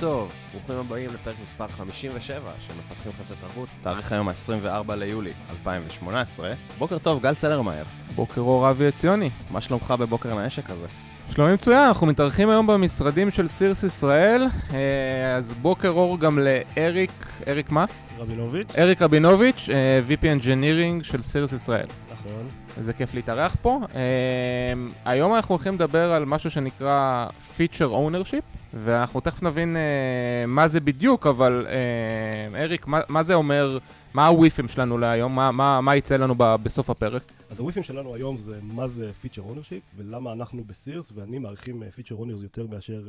טוב, ברוכים הבאים לפרק מספר 57 של מפתחים חסרי תרבות, תאריך היום ה-24 ליולי 2018. בוקר טוב, גל צלרמייר, בוקר אור אבי עציוני. מה שלומך בבוקר הנשק הזה? שלומי מצוין, אנחנו מתארחים היום במשרדים של סירס ישראל, אה, אז בוקר אור גם לאריק, אריק מה? רבינוביץ'. אריק רבינוביץ', אה, VP Engineering של סירס ישראל. נכון. איזה כיף להתארח פה. אה, היום אנחנו הולכים לדבר על משהו שנקרא Feature Ownership, ואנחנו תכף נבין אה, מה זה בדיוק, אבל אה, אריק, מה, מה זה אומר, מה ה WIIFM שלנו להיום, מה, מה, מה יצא לנו ב, בסוף הפרק? אז ה WIIFM שלנו היום זה מה זה feature ownership ולמה אנחנו בסירס ואני מעריכים feature owners יותר מאשר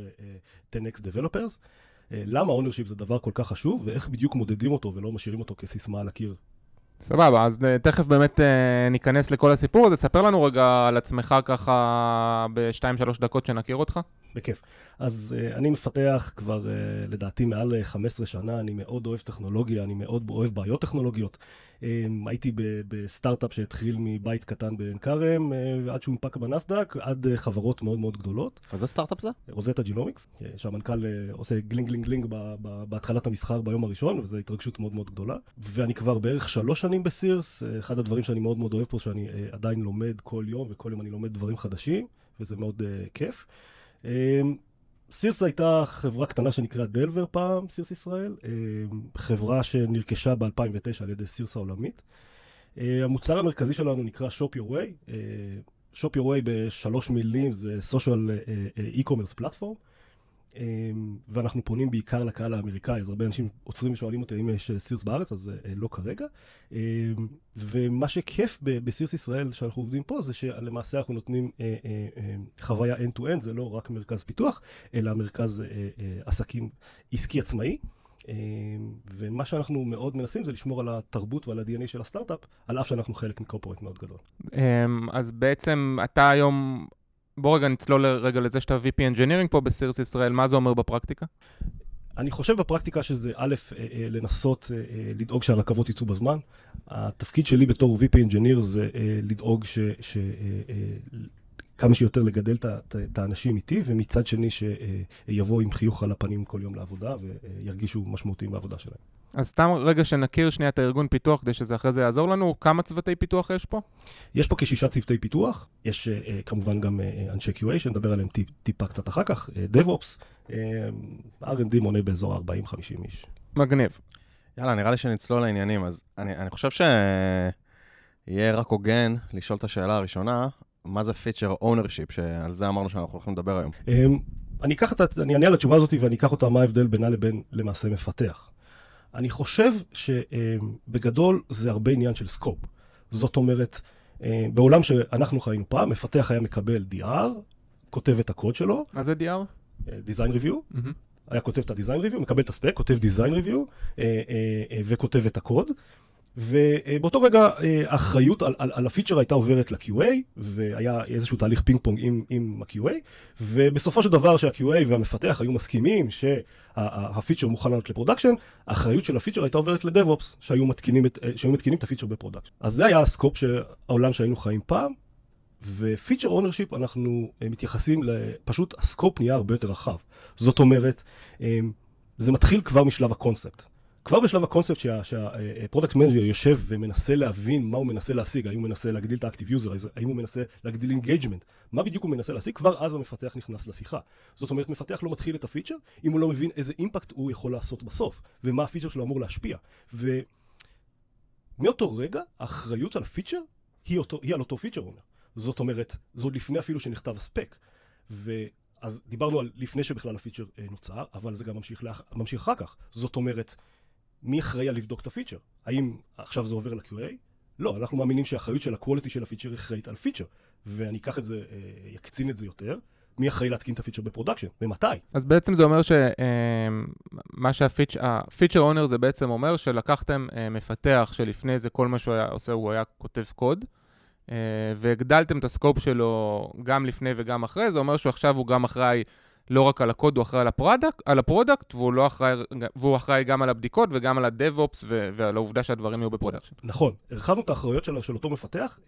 uh, 10x developers. Uh, למה ownership זה דבר כל כך חשוב ואיך בדיוק מודדים אותו ולא משאירים אותו כסיסמה על הקיר. סבבה, אז uh, תכף באמת uh, ניכנס לכל הסיפור הזה. ספר לנו רגע על עצמך ככה ב-2-3 דקות שנכיר אותך. בכיף. אז uh, אני מפתח כבר לדעתי מעל 15 שנה, אני מאוד אוהב טכנולוגיה, אני מאוד אוהב בעיות טכנולוגיות. Um, הייתי בסטארט-אפ שהתחיל מבית קטן בעין כרם, uh, ועד שהוא הונפק בנסדק, עד uh, חברות מאוד מאוד גדולות. איזה סטארט-אפ זה? Rosetta Genomics, שהמנכ"ל uh, עושה גלינג גלינג גלינג בהתחלת המסחר ביום הראשון, וזו התרגשות מאוד מאוד גדולה. ואני כבר בערך שלוש שנים בסירס, אחד הדברים שאני מאוד מאוד אוהב פה, שאני עדיין לומד כל יום, וכל יום אני לומד דברים חדשים, וזה מאוד uh, כיף. סירס הייתה חברה קטנה שנקראה דלבר פעם, סירס ישראל, אמ, חברה שנרכשה ב-2009 על ידי סירס העולמית. אמ, המוצר המרכזי שלנו נקרא Shop Your Way. Shop Your Way בשלוש מילים זה social e-commerce platform. ואנחנו פונים בעיקר לקהל האמריקאי, אז הרבה אנשים עוצרים ושואלים אותי אם יש סירס בארץ, אז לא כרגע. ומה שכיף בסירס ישראל שאנחנו עובדים פה, זה שלמעשה אנחנו נותנים חוויה end-to-end, זה לא רק מרכז פיתוח, אלא מרכז עסקים עסקי עצמאי. ומה שאנחנו מאוד מנסים זה לשמור על התרבות ועל ה-DNA של הסטארט-אפ, על אף שאנחנו חלק מקורפורט מאוד גדול. אז בעצם אתה היום בוא רגע נצלול רגע לזה שאתה VP Engineering פה בסירס ישראל, מה זה אומר בפרקטיקה? אני חושב בפרקטיקה שזה א', לנסות לדאוג שהרכבות יצאו בזמן. התפקיד שלי בתור VP Engineer זה לדאוג ש... ש כמה שיותר לגדל את האנשים איתי, ומצד שני שיבואו עם חיוך על הפנים כל יום לעבודה וירגישו משמעותיים בעבודה שלהם. אז סתם רגע שנכיר שנייה את הארגון פיתוח, כדי שזה אחרי זה יעזור לנו, כמה צוותי פיתוח יש פה? יש פה כשישה צוותי פיתוח, יש uh, כמובן גם uh, אנשי QA, שנדבר עליהם טיפ, טיפה קצת אחר כך, uh, DevOps, uh, R&D מונה באזור 40-50 איש. מגניב. יאללה, נראה לי שנצלול לעניינים, אז אני, אני חושב שיהיה רק הוגן לשאול את השאלה הראשונה, מה זה feature ownership, שעל זה אמרנו שאנחנו הולכים לדבר היום. Um, אני אקח את, אני אענה על התשובה הזאת ואני אקח אותה מה ההבדל בינה לבין למעשה מפתח. אני חושב שבגדול זה הרבה עניין של scope. זאת אומרת, בעולם שאנחנו חיינו פעם, מפתח היה מקבל DR, כותב את הקוד שלו. מה זה DR? Design Review. Mm-hmm. היה כותב את ה-Design Review, מקבל את ה spec, כותב Design Review וכותב את הקוד. ובאותו רגע האחריות על, על, על הפיצ'ר הייתה עוברת ל-QA, והיה איזשהו תהליך פינג פונג עם, עם ה-QA, ובסופו של דבר שה-QA והמפתח היו מסכימים שהפיצ'ר מוכן לעלות ל production, האחריות של הפיצ'ר הייתה עוברת ל-DevOps, שהיו מתקינים את, שהיו מתקינים את הפיצ'ר ב production. אז זה היה ה scope של העולם שהיינו חיים פעם, ו feature ownership אנחנו מתייחסים לפשוט ה scope נהיה הרבה יותר רחב. זאת אומרת, זה מתחיל כבר משלב הקונספט. כבר בשלב הקונספט שה product manager יושב ומנסה להבין מה הוא מנסה להשיג, האם הוא מנסה להגדיל את ה active user, האם הוא מנסה להגדיל engagement, מה בדיוק הוא מנסה להשיג, כבר אז המפתח נכנס לשיחה. זאת אומרת, מפתח לא מתחיל את הפיצ'ר, אם הוא לא מבין איזה impact הוא יכול לעשות בסוף, ומה הפיצ'ר שלו אמור להשפיע. ומאותו רגע, האחריות על הפיצ'ר היא, אותו, היא על אותו feature owner. זאת אומרת, זה עוד לפני אפילו שנכתב ה spec. אז דיברנו על לפני שבכלל הפיצ'ר נוצר, אבל זה גם ממשיך, לאח... ממשיך אחר כך. זאת אומרת, מי אחראי על לבדוק את הפיצ'ר? האם עכשיו זה עובר ל-QA? לא, אנחנו מאמינים שהאחריות של ה quality של הפיצ'ר אחראית על פיצ'ר, ואני אקח את זה, יקצין את זה יותר. מי אחראי להתקין את הפיצ'ר ב production, ומתי. אז בעצם זה אומר שמה שה feature owner זה בעצם אומר שלקחתם מפתח שלפני זה כל מה שהוא היה עושה הוא היה כותב קוד, והגדלתם את ה scope שלו גם לפני וגם אחרי, זה אומר שעכשיו הוא גם אחראי לא רק על הקוד, הוא אחראי על ה product, על ה product והוא, לא אחראי, והוא אחראי גם על הבדיקות וגם על ה-DevOps ועל העובדה שהדברים יהיו ב production. נכון, הרחבנו את האחריות של, של אותו מפתח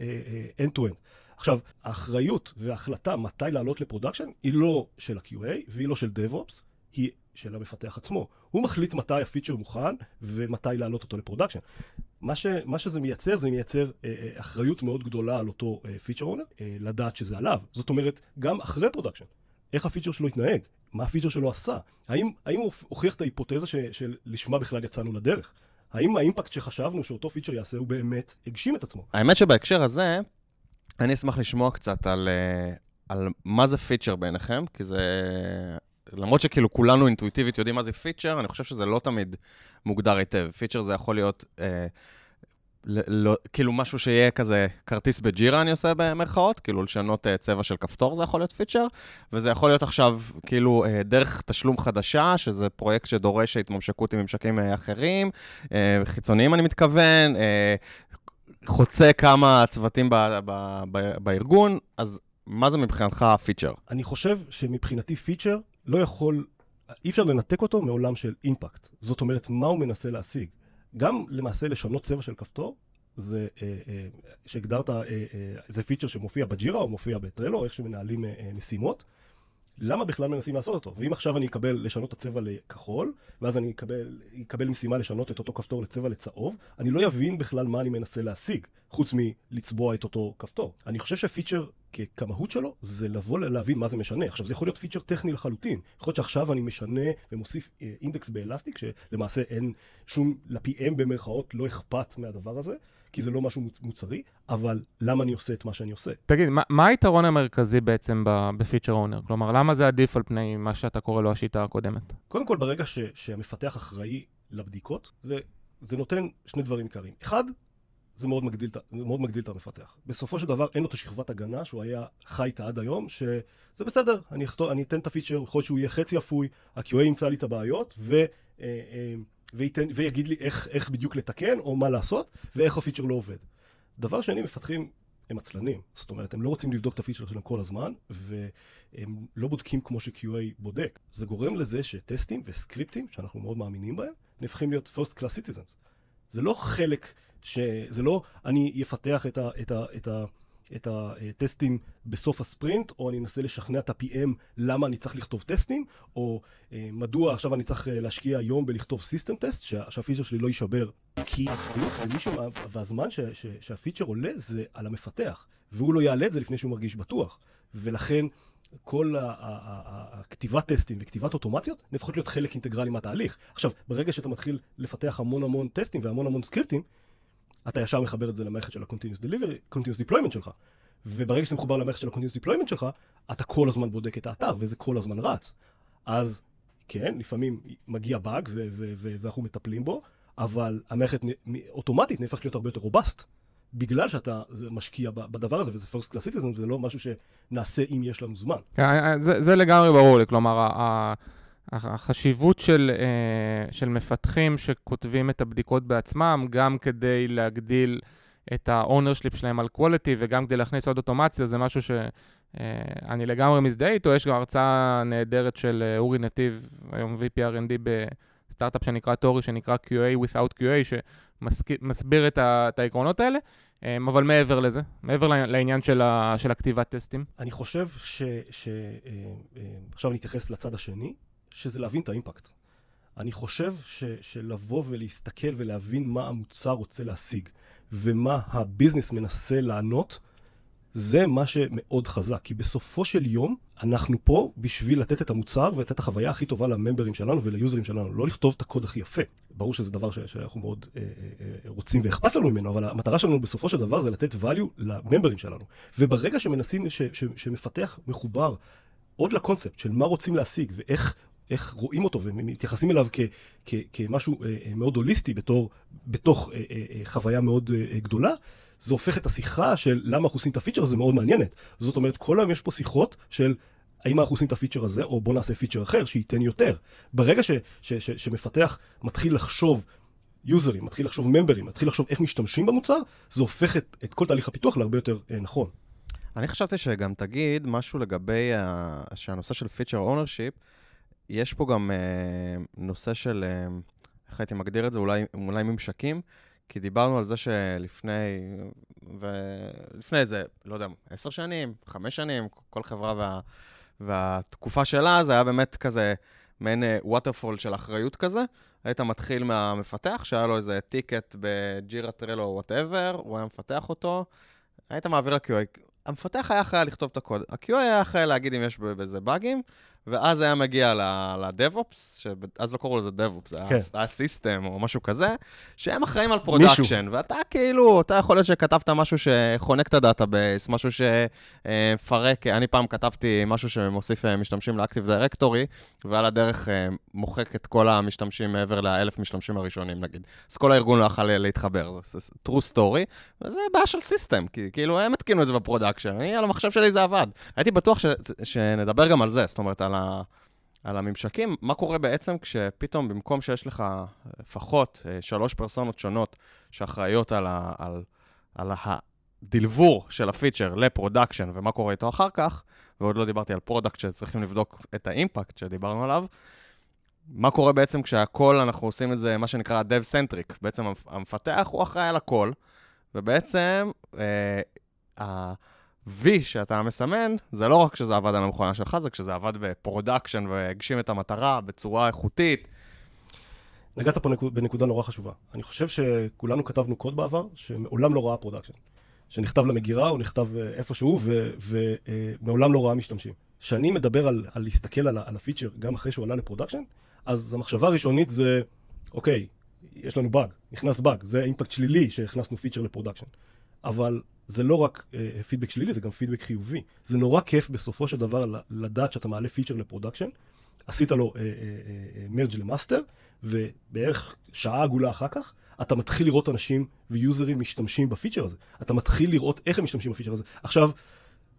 end-to-end. עכשיו, האחריות וההחלטה מתי לעלות ל production היא לא של ה-QA והיא לא של DevOps, היא של המפתח עצמו. הוא מחליט מתי הפיצ'ר מוכן ומתי להעלות אותו ל production. מה, ש, מה שזה מייצר, זה מייצר אה, אה, אחריות מאוד גדולה על אותו feature אה, owner, אה, לדעת שזה עליו. זאת אומרת, גם אחרי production, איך הפיצ'ר שלו יתנהג, מה הפיצ'ר שלו עשה, האם, האם הוא הוכיח את ההיפותזה ש, שלשמה בכלל יצאנו לדרך. האם ה impact שחשבנו שאותו פיצ'ר יעשה הוא באמת הגשים את עצמו? האמת שבהקשר הזה, אני אשמח לשמוע קצת על, אה, על מה זה פיצ'ר בעיניכם, כי זה... למרות שכאילו כולנו אינטואיטיבית יודעים מה זה פיצ'ר, אני חושב שזה לא תמיד מוגדר היטב. פיצ'ר זה יכול להיות... אה, לא, כאילו משהו שיהיה כזה כרטיס ב Jira אני עושה במרכאות, כאילו לשנות uh, צבע של כפתור זה יכול להיות פיצ'ר, וזה יכול להיות עכשיו כאילו uh, דרך תשלום חדשה, שזה פרויקט שדורש התממשקות עם ממשקים uh, אחרים, uh, חיצוניים אני מתכוון, uh, חוצה כמה צוותים ב, ב, ב, בארגון, אז מה זה מבחינתך פיצ'ר? אני חושב שמבחינתי פיצ'ר לא יכול, אי אפשר לנתק אותו מעולם של impact. זאת אומרת, מה הוא מנסה להשיג. גם למעשה לשנות צבע של כפתור, זה, אה, אה, שהגדרת, אה, זה פיצ'ר שמופיע ב Jira או מופיע ב Trello, איך שמנהלים משימות. למה בכלל מנסים לעשות אותו? ואם עכשיו אני אקבל לשנות את הצבע לכחול, ואז אני אקבל, אקבל משימה לשנות את אותו כפתור לצבע לצהוב, אני לא אבין בכלל מה אני מנסה להשיג, חוץ מלצבוע את אותו כפתור. אני חושב שפיצ'ר כמהות שלו, זה לבוא להבין מה זה משנה. עכשיו, זה יכול להיות פיצ'ר טכני לחלוטין. יכול להיות שעכשיו אני משנה ומוסיף אה, אינדקס באלסטיק, שלמעשה אין שום, ל-PM במרכאות לא אכפת מהדבר הזה. כי זה לא משהו מוצרי, אבל למה אני עושה את מה שאני עושה? תגיד, מה, מה היתרון המרכזי בעצם בפיצ'ר אונר? כלומר, למה זה עדיף על פני מה שאתה קורא לו השיטה הקודמת? קודם כל, ברגע ש, שהמפתח אחראי לבדיקות, זה, זה נותן שני דברים עיקריים. אחד, זה מאוד מגדיל, מאוד מגדיל את המפתח. בסופו של דבר אין לו את השכבת הגנה שהוא היה חי איתה עד היום, שזה בסדר, אני, אכתוב, אני אתן את הפיצ'ר, יכול להיות שהוא יהיה חצי אפוי, ה-QA ימצא לי את הבעיות, ו... אה, אה, וייתן, ויגיד לי איך, איך בדיוק לתקן או מה לעשות, ואיך הפיצ'ר לא עובד. דבר שני, מפתחים הם עצלנים. זאת אומרת, הם לא רוצים לבדוק את הפיצ'ר שלהם כל הזמן, והם לא בודקים כמו ש-QA בודק. זה גורם לזה שטסטים וסקריפטים, שאנחנו מאוד מאמינים בהם, נהפכים להיות first class citizens. זה לא חלק, ש... זה לא אני אפתח את ה... את ה, את ה את הטסטים בסוף הספרינט, או אני אנסה לשכנע את ה-PM למה אני צריך לכתוב טסטים, או אה, מדוע עכשיו אני צריך אה, להשקיע יום בלכתוב system test, שה, שהפיצ'ר שלי לא יישבר. כי האחריות על מישהו, והזמן ש, ש, שהפיצ'ר עולה זה על המפתח, והוא לא יעלה את זה לפני שהוא מרגיש בטוח. ולכן כל הכתיבת טסטים וכתיבת אוטומציות נהפכות להיות חלק אינטגרלי מהתהליך. עכשיו, ברגע שאתה מתחיל לפתח המון המון טסטים והמון המון סקריפטים, אתה ישר מחבר את זה למערכת של ה-Continuous Delivery, Continuous Deployment שלך. וברגע שזה מחובר למערכת של ה-Continuous Deployment שלך, אתה כל הזמן בודק את האתר, וזה כל הזמן רץ. אז כן, לפעמים מגיע באג ואנחנו מטפלים בו, אבל המערכת אוטומטית נהפכת להיות הרבה יותר רובסט, בגלל שאתה משקיע בדבר הזה, וזה first class citizen, זה לא משהו שנעשה אם יש לנו זמן. כן, אה, אה, זה, זה לגמרי ברור לי, כלומר, החשיבות של, uh, של מפתחים שכותבים את הבדיקות בעצמם, גם כדי להגדיל את ה-ownership שלהם על quality וגם כדי להכניס עוד אוטומציה, זה משהו שאני uh, לגמרי מזדהה איתו. יש גם הרצאה נהדרת של uh, אורי נתיב, היום VP R&D בסטארט-אפ שנקרא טורי, שנקרא QA without QA, שמסביר את, ה, את העקרונות האלה. אבל מעבר לזה, מעבר לעניין של, ה, של הכתיבת טסטים. אני חושב ש... ש עכשיו נתייחס לצד השני. שזה להבין את ה impact. אני חושב ש, שלבוא ולהסתכל ולהבין מה המוצר רוצה להשיג ומה ה business מנסה לענות, זה מה שמאוד חזק. כי בסופו של יום, אנחנו פה בשביל לתת את המוצר ולתת את החוויה הכי טובה לממברים שלנו וליוזרים שלנו, לא לכתוב את הקוד הכי יפה. ברור שזה דבר ש- שאנחנו מאוד אה, אה, אה, רוצים ואכפת לנו ממנו, אבל המטרה שלנו בסופו של דבר זה לתת value לממברים שלנו. וברגע שמנסים, ש- ש- שמפתח מחובר עוד לקונספט של מה רוצים להשיג ואיך איך רואים אותו ומתייחסים אליו כ, כ, כמשהו אה, אה, מאוד הוליסטי בתור, בתוך אה, חוויה מאוד גדולה, זה הופך את השיחה של למה אנחנו עושים את הפיצ'ר הזה מאוד מעניינת. זאת אומרת, כל היום יש פה שיחות של האם אנחנו עושים את הפיצ'ר הזה, או בוא נעשה פיצ'ר אחר שייתן יותר. ברגע ש, ש, ש, שמפתח מתחיל לחשוב יוזרים, מתחיל לחשוב ממברים, מתחיל לחשוב איך משתמשים במוצר, זה הופך את, את כל תהליך הפיתוח להרבה יותר אה, נכון. אני חשבתי שגם תגיד משהו לגבי ה... שהנושא של feature ownership, יש פה גם אה, נושא של, אה, איך הייתי מגדיר את זה? אולי, אולי ממשקים, כי דיברנו על זה שלפני, ולפני איזה, לא יודע, עשר שנים, חמש שנים, כל חברה וה, והתקופה שלה, זה היה באמת כזה מעין waterfall של אחריות כזה. היית מתחיל מהמפתח, שהיה לו איזה ticket ב Jira Trello או whatever, הוא היה מפתח אותו, היית מעביר ל-QA. המפתח היה אחראי לכתוב את הקוד, ה-QA היה אחראי להגיד אם יש בזה באגים, ואז היה מגיע ל-DevOps, שאז לא קראו לזה DevOps, זה כן. היה system או משהו כזה, שהם אחראים על production, ואתה כאילו, אתה יכול להיות שכתבת משהו שחונק את ה database, משהו שמפרק, אני פעם כתבתי משהו שמוסיף אה, משתמשים ל Active Directory, ועל הדרך אה, מוחק את כל המשתמשים מעבר לאלף משתמשים הראשונים, נגיד. אז כל הארגון לא יכל להתחבר, זה true story, וזה בעיה של system, כי כאילו הם התקינו את זה ב production, אני, על המחשב שלי זה עבד. הייתי בטוח ש, שנדבר גם על זה, זאת אומרת, על, ה, על הממשקים, מה קורה בעצם כשפתאום במקום שיש לך לפחות אה, שלוש פרסונות שונות שאחראיות על, ה, על, על ה delivery של הפיצ'ר ל production ומה קורה איתו אחר כך, ועוד לא דיברתי על product שצריכים לבדוק את האימפקט שדיברנו עליו, מה קורה בעצם כשהכל, אנחנו עושים את זה, מה שנקרא Dev-Centric. בעצם המפתח הוא אחראי על הכל, ובעצם אה, ה-V שאתה מסמן, זה לא רק שזה עבד על המכונה שלך, זה כשזה עבד ב production והגשים את המטרה בצורה איכותית. נגעת פה נקוד, בנקודה נורא חשובה. אני חושב שכולנו כתבנו קוד בעבר, שמעולם לא ראה production. שנכתב למגירה או נכתב אה, איפשהו, ומעולם לא ראה משתמשים. כשאני מדבר על, על להסתכל על, על הפיצ'ר גם אחרי שהוא עלה ל production, אז המחשבה הראשונית זה, אוקיי, יש לנו באג, נכנס באג, זה אימפקט שלילי שהכנסנו פיצ'ר ל production. אבל זה לא רק אה, פידבק שלילי, זה גם פידבק חיובי. זה נורא כיף בסופו של דבר לדעת שאתה מעלה פיצ'ר ל production, עשית לו merge ל master, ובערך שעה עגולה אחר כך, אתה מתחיל לראות אנשים ויוזרים משתמשים בפיצ'ר הזה. אתה מתחיל לראות איך הם משתמשים בפיצ'ר הזה. עכשיו,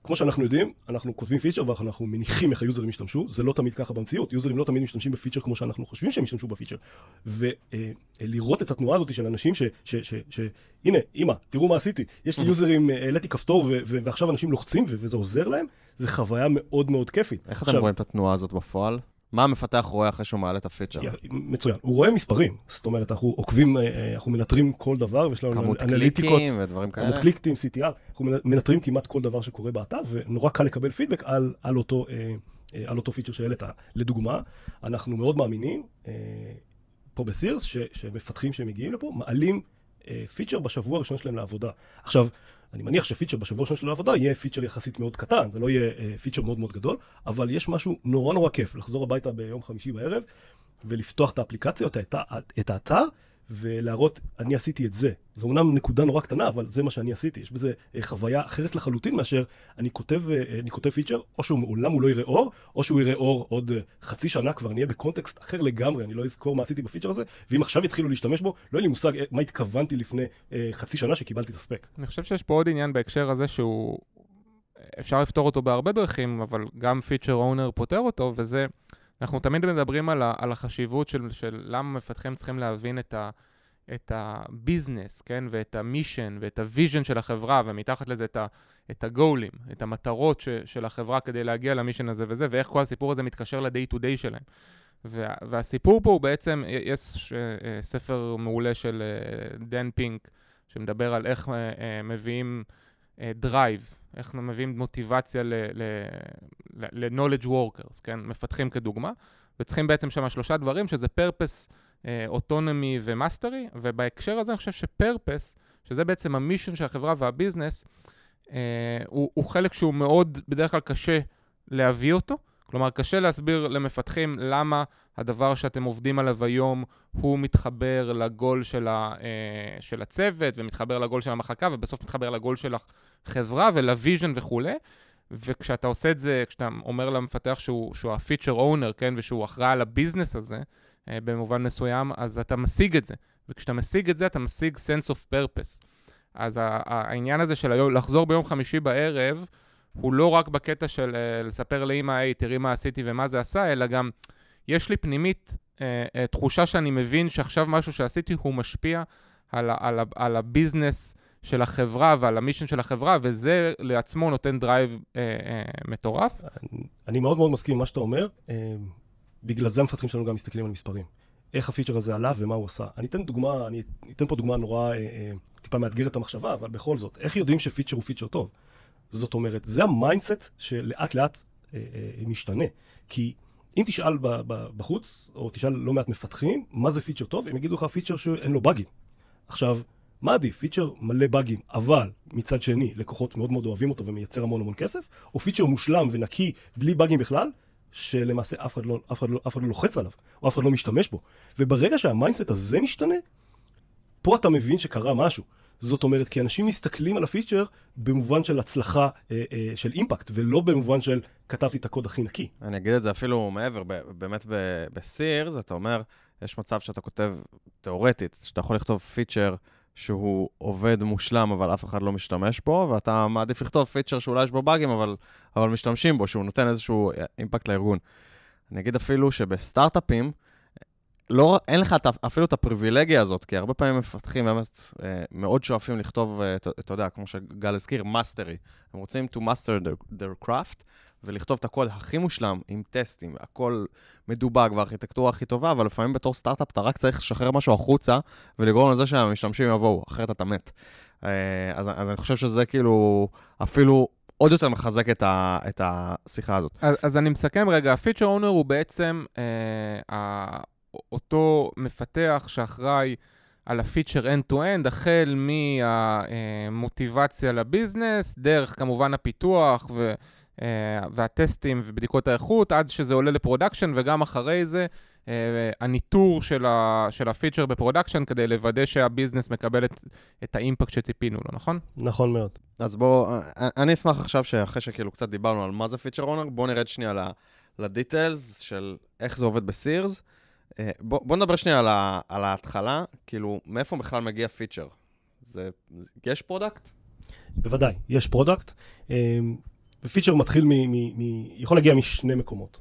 כמו שאנחנו יודעים, אנחנו כותבים פיצ'ר ואנחנו מניחים איך היוזרים ישתמשו, זה לא תמיד ככה במציאות, יוזרים לא תמיד משתמשים בפיצ'ר כמו שאנחנו חושבים שהם ישתמשו בפיצ'ר. ולראות את התנועה הזאת של אנשים ש... ש, ש, ש הנה, אמא, תראו מה עשיתי, יש לי יוזרים, העליתי כפתור ו, ו, ועכשיו אנשים לוחצים ו, וזה עוזר להם, זה חוויה מאוד מאוד כיפית. איך אתם רואים את התנועה הזאת בפועל? מה המפתח רואה אחרי שהוא מעלה את הפיצ'ר? מצוין, הוא רואה מספרים, זאת אומרת, אנחנו עוקבים, אה, אנחנו מנטרים כל דבר, ויש לנו אנליטיקות. כמות קליקים ודברים כאלה. כמות קליקטים, CTR, אנחנו מנטרים כמעט כל דבר שקורה באתר, ונורא קל לקבל פידבק על, על, אותו, אה, אה, על אותו פיצ'ר שהעלית. לדוגמה, אנחנו מאוד מאמינים, פה ב Sears, שמפתחים שמגיעים לפה, מעלים פיצ'ר בשבוע הראשון שלהם לעבודה. עכשיו, אני מניח שפיצ'ר בשבוע ראשון של העבודה יהיה פיצ'ר יחסית מאוד קטן, זה לא יהיה אה, פיצ'ר מאוד מאוד גדול, אבל יש משהו נורא נורא כיף לחזור הביתה ביום חמישי בערב ולפתוח את האפליקציה, את, את האתר, ולהראות, אני עשיתי את זה. זו אומנם נקודה נורא קטנה, אבל זה מה שאני עשיתי. יש בזה אה, חוויה אחרת לחלוטין מאשר אני כותב, אה, אני כותב פיצ'ר, או שהוא מעולם הוא לא יראה אור, או שהוא יראה אור עוד אה, חצי שנה כבר, אני אהיה ב context אחר לגמרי, אני לא אזכור מה עשיתי בפיצ'ר הזה, ואם עכשיו יתחילו להשתמש בו, לא יהיה לי מושג מה התכוונתי לפני חצי שנה שקיבלתי את ה spec. אני חושב שיש פה עוד עניין בהקשר הזה שהוא... אפשר לפתור אותו בהרבה דרכים, אבל גם feature owner פותר אותו, וזה... אנחנו תמיד מדברים על, ה, על החשיבות של, של למה מפתחים צריכים להבין את, ה, את הביזנס, כן? ואת ה mission ואת ה vision של החברה, ומתחת לזה את, ה, את הגולים, את המטרות ש, של החברה כדי להגיע ל mission הזה וזה, ואיך כל הסיפור הזה מתקשר ל-day to day שלהם. וה, והסיפור פה הוא בעצם, יש אה, ספר מעולה של אה, דן פינק, שמדבר על איך אה, מביאים drive, איך מביאים מוטיבציה ל-knowledge workers, כן? מפתחים כדוגמה, וצריכים בעצם שם שלושה דברים, שזה purpose, autonomy ו mastery, ובהקשר הזה אני חושב ש purpose, שזה בעצם ה mission של החברה והביזנס, אה, הוא, הוא חלק שהוא מאוד, בדרך כלל קשה להביא אותו. כלומר, קשה להסביר למפתחים למה הדבר שאתם עובדים עליו היום הוא מתחבר לגול של, ה, אה, של הצוות, ומתחבר לגול של המחלקה, ובסוף מתחבר לגול של החברה ול vision וכולי. וכשאתה עושה את זה, כשאתה אומר למפתח שהוא, שהוא ה feature owner, כן, ושהוא אחראי על הביזנס הזה, אה, במובן מסוים, אז אתה משיג את זה. וכשאתה משיג את זה, אתה משיג sense of purpose. אז העניין הזה של היום, לחזור ביום חמישי בערב, הוא לא רק בקטע של אה, לספר לאמא, היי, תראי מה עשיתי ומה זה עשה, אלא גם יש לי פנימית אה, אה, תחושה שאני מבין שעכשיו משהו שעשיתי הוא משפיע על, על, על, על הביזנס של החברה ועל ה mission של החברה, וזה לעצמו נותן drive אה, אה, מטורף. אני מאוד מאוד מסכים עם מה שאתה אומר. אה, בגלל זה המפתחים שלנו גם מסתכלים על מספרים. איך הפיצ'ר הזה עלה ומה הוא עשה. אני אתן דוגמה, אני אתן פה דוגמה נורא, אה, אה, טיפה מאתגרת את המחשבה, אבל בכל זאת, איך יודעים שפיצ'ר הוא פיצ'ר טוב? זאת אומרת, זה ה mindset שלאט לאט אה, אה, משתנה. כי אם תשאל ב- ב- בחוץ, או תשאל לא מעט מפתחים, מה זה פיצ'ר טוב, הם יגידו לך פיצ'ר שאין לו באגים. עכשיו, מה עדיף? פיצ'ר מלא באגים, אבל מצד שני, לקוחות מאוד מאוד אוהבים אותו ומייצר המון המון כסף, או פיצ'ר מושלם ונקי, בלי באגים בכלל, שלמעשה אף אחד, לא, אף, אחד לא, אף אחד לא לוחץ עליו, או אף אחד לא משתמש בו. וברגע שה mindset הזה משתנה, פה אתה מבין שקרה משהו. זאת אומרת, כי אנשים מסתכלים על הפיצ'ר במובן של הצלחה אה, אה, של impact, ולא במובן של כתבתי את הקוד הכי נקי. אני אגיד את זה אפילו מעבר, באמת בסירס, אתה אומר, יש מצב שאתה כותב, תיאורטית, שאתה יכול לכתוב פיצ'ר שהוא עובד מושלם, אבל אף אחד לא משתמש בו, ואתה מעדיף לכתוב פיצ'ר שאולי יש בו באגים, אבל, אבל משתמשים בו, שהוא נותן איזשהו impact לארגון. אני אגיד אפילו שבסטארט-אפים, לא, אין לך אפילו את הפריבילגיה הזאת, כי הרבה פעמים מפתחים באמת אה, מאוד שואפים לכתוב, אה, אתה, יודע, כמו שגל הזכיר, mastery. הם רוצים to master their, their craft, ולכתוב את הקוד הכי מושלם, עם טסטים, הכל מדובג והארכיטקטורה הכי טובה, אבל לפעמים בתור סטארט-אפ אתה רק צריך לשחרר משהו החוצה ולגרום לזה שהמשתמשים יבואו, אחרת אתה מת. אה, אז, אז אני חושב שזה כאילו אפילו עוד יותר מחזק את, ה, את השיחה הזאת. אז, אז אני מסכם רגע, ה feature owner הוא בעצם אה, אותו מפתח שאחראי על הפיצ'ר end-to-end, החל מהמוטיבציה ל business, דרך כמובן הפיתוח ו, אה, והטסטים ובדיקות האיכות, עד שזה עולה ל production, וגם אחרי זה אה, הניטור של, ה, של הפיצ'ר ב production, כדי לוודא שה business מקבל את, את ה impact שציפינו לו, נכון? נכון מאוד. אז בואו, אני אשמח עכשיו שאחרי שכאילו קצת דיברנו על מה זה feature owner, בואו נרד שנייה ל details של איך זה עובד בסירס. בואו בוא נדבר שנייה על, ה, על ההתחלה, כאילו, מאיפה בכלל מגיע פיצ'ר? זה, יש product? בוודאי, יש product. אמ, ופיצ'ר מתחיל מ... מ, מ יכול להגיע משני מקומות.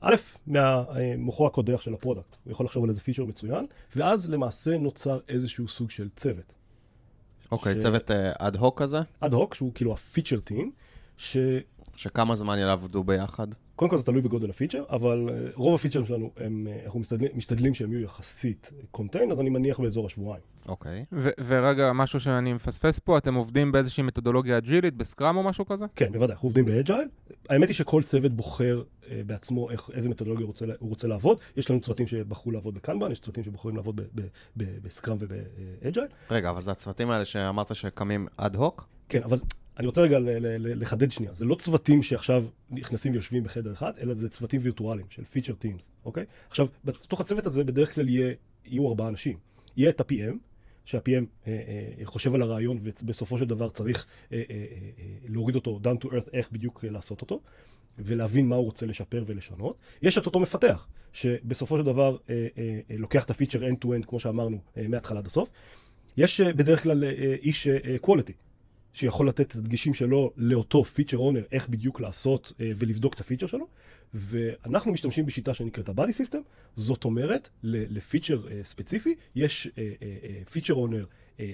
א', מהמוחו הקודח של ה product. הוא יכול לחשוב על איזה פיצ'ר מצוין, ואז למעשה נוצר איזשהו סוג של צוות. אוקיי, ש- צוות אד הוק כזה, אד הוק, שהוא כאילו ה feature team, שקודם שכמה זמן יעבדו ביחד? כל זה תלוי בגודל הפיצ'ר, אבל אה, רוב הפיצ'רים שלנו, הם, אה, אנחנו משתדלים, משתדלים שהם יהיו יחסית contained, אז אני מניח באזור השבועיים. אוקיי. ו- ורגע, משהו שאני מפספס פה, אתם עובדים באיזושהי מתודולוגיה אג'ילית, ב Scrum או משהו כזה? כן, בוודאי, אנחנו עובדים ב Agile. האמת היא שכל צוות בוחר אה, בעצמו איך, איזה מתודולוגיה הוא רוצה, הוא רוצה לעבוד. יש לנו צוותים שבחרו לעבוד ב Kanban, יש צוותים שבוחרים לעבוד ב Scrum וב Agile. רגע, אבל זה הצוותים האלה שאמרת שקמים אד הוק? כן, אבל אני רוצה רגע לחדד שנייה. זה לא צוותים שעכשיו נכנסים ויושבים בחדר אחד, אלא זה צוותים וירטואליים של feature teams, אוקיי? עכשיו, בתוך הצוות הזה בדרך כלל יהיה, יהיו ארבעה אנשים. יהיה את ה-PM, שה-PM אה, אה, חושב על הרעיון ובסופו של דבר צריך אה, אה, אה, אה, להוריד אותו down to earth, איך בדיוק אה, לעשות אותו, ולהבין מה הוא רוצה לשפר ולשנות. יש את אותו מפתח, שבסופו של דבר אה, אה, אה, לוקח את הפיצ'ר end-to-end, כמו שאמרנו, אה, מההתחלה עד הסוף. יש אה, בדרך כלל אה, איש אה, quality, שיכול לתת את הדגשים שלו לאותו פיצ'ר אונר, איך בדיוק לעשות אה, ולבדוק את הפיצ'ר שלו. ואנחנו משתמשים בשיטה שנקראת ה-body system, זאת אומרת, לפיצ'ר אה, ספציפי, יש feature owner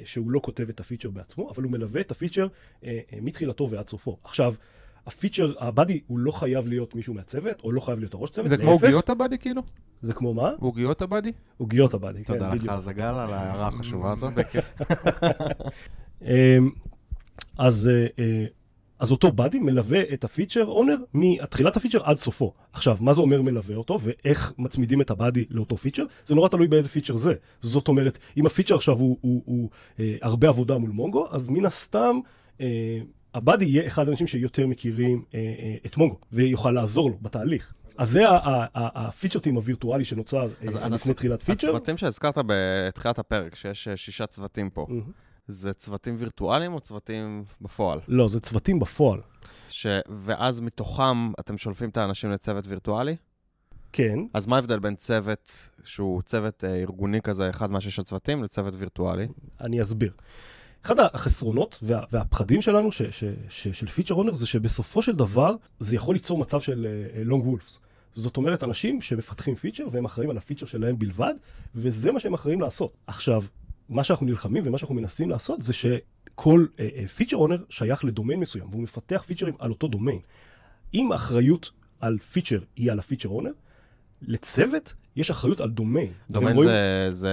שהוא לא כותב את הפיצ'ר בעצמו, אבל הוא מלווה את הפיצ'ר אה, אה, מתחילתו ועד סופו. עכשיו, הפיצ'ר, ה-buddy הוא לא חייב להיות מישהו מהצוות, או לא חייב להיות הראש צוות, זה כמו. עוגיות עבאדי כאילו? זה כמו מה? עוגיות עבאדי? עוגיות עבאדי, כן, תודה לך בדיוק. על ההערה החשובה הזאת. אז, אה, אה, אז אותו buddy מלווה את ה feature owner מתחילת הפיצ'ר עד סופו. עכשיו, מה זה אומר מלווה אותו ואיך מצמידים את ה buddy לאותו פיצ'ר? זה נורא תלוי באיזה פיצ'ר זה. זאת אומרת, אם הפיצ'ר עכשיו הוא, הוא, הוא אה, הרבה עבודה מול מונגו, אז מן הסתם הבאדי יהיה אחד האנשים שיותר מכירים אה, אה, את מונגו ויוכל לעזור לו בתהליך. אז זה הפיצ'ר טים הווירטואלי שנוצר לפני תחילת פיצ'ר. הצוותים שהזכרת בתחילת הפרק, שיש שישה צוותים פה, מהמם. זה צוותים וירטואליים או צוותים בפועל? לא, זה צוותים בפועל. ש... ואז מתוכם אתם שולפים את האנשים לצוות וירטואלי? כן, אז מה ההבדל בין צוות שהוא צוות אה, ארגוני כזה, אחד מהשש הצוותים, לצוות וירטואלי? אני אסביר. אחד החסרונות וה, והפחדים שלנו ש, ש, ש, של feature owner זה שבסופו של דבר זה יכול ליצור מצב של lone אה, wolves. זאת אומרת, אנשים שמפתחים פיצ'ר והם אחראים על הפיצ'ר שלהם בלבד, וזה מה שהם אחראים לעשות. עכשיו, מה שאנחנו נלחמים ומה שאנחנו מנסים לעשות זה שכל feature אה, owner שייך לדומיין מסוים, והוא מפתח פיצ'רים על אותו דומיין. אם האחריות על פיצ'ר היא על ה feature owner, לצוות יש אחריות על דומיין. דומיין רואים- זה- זה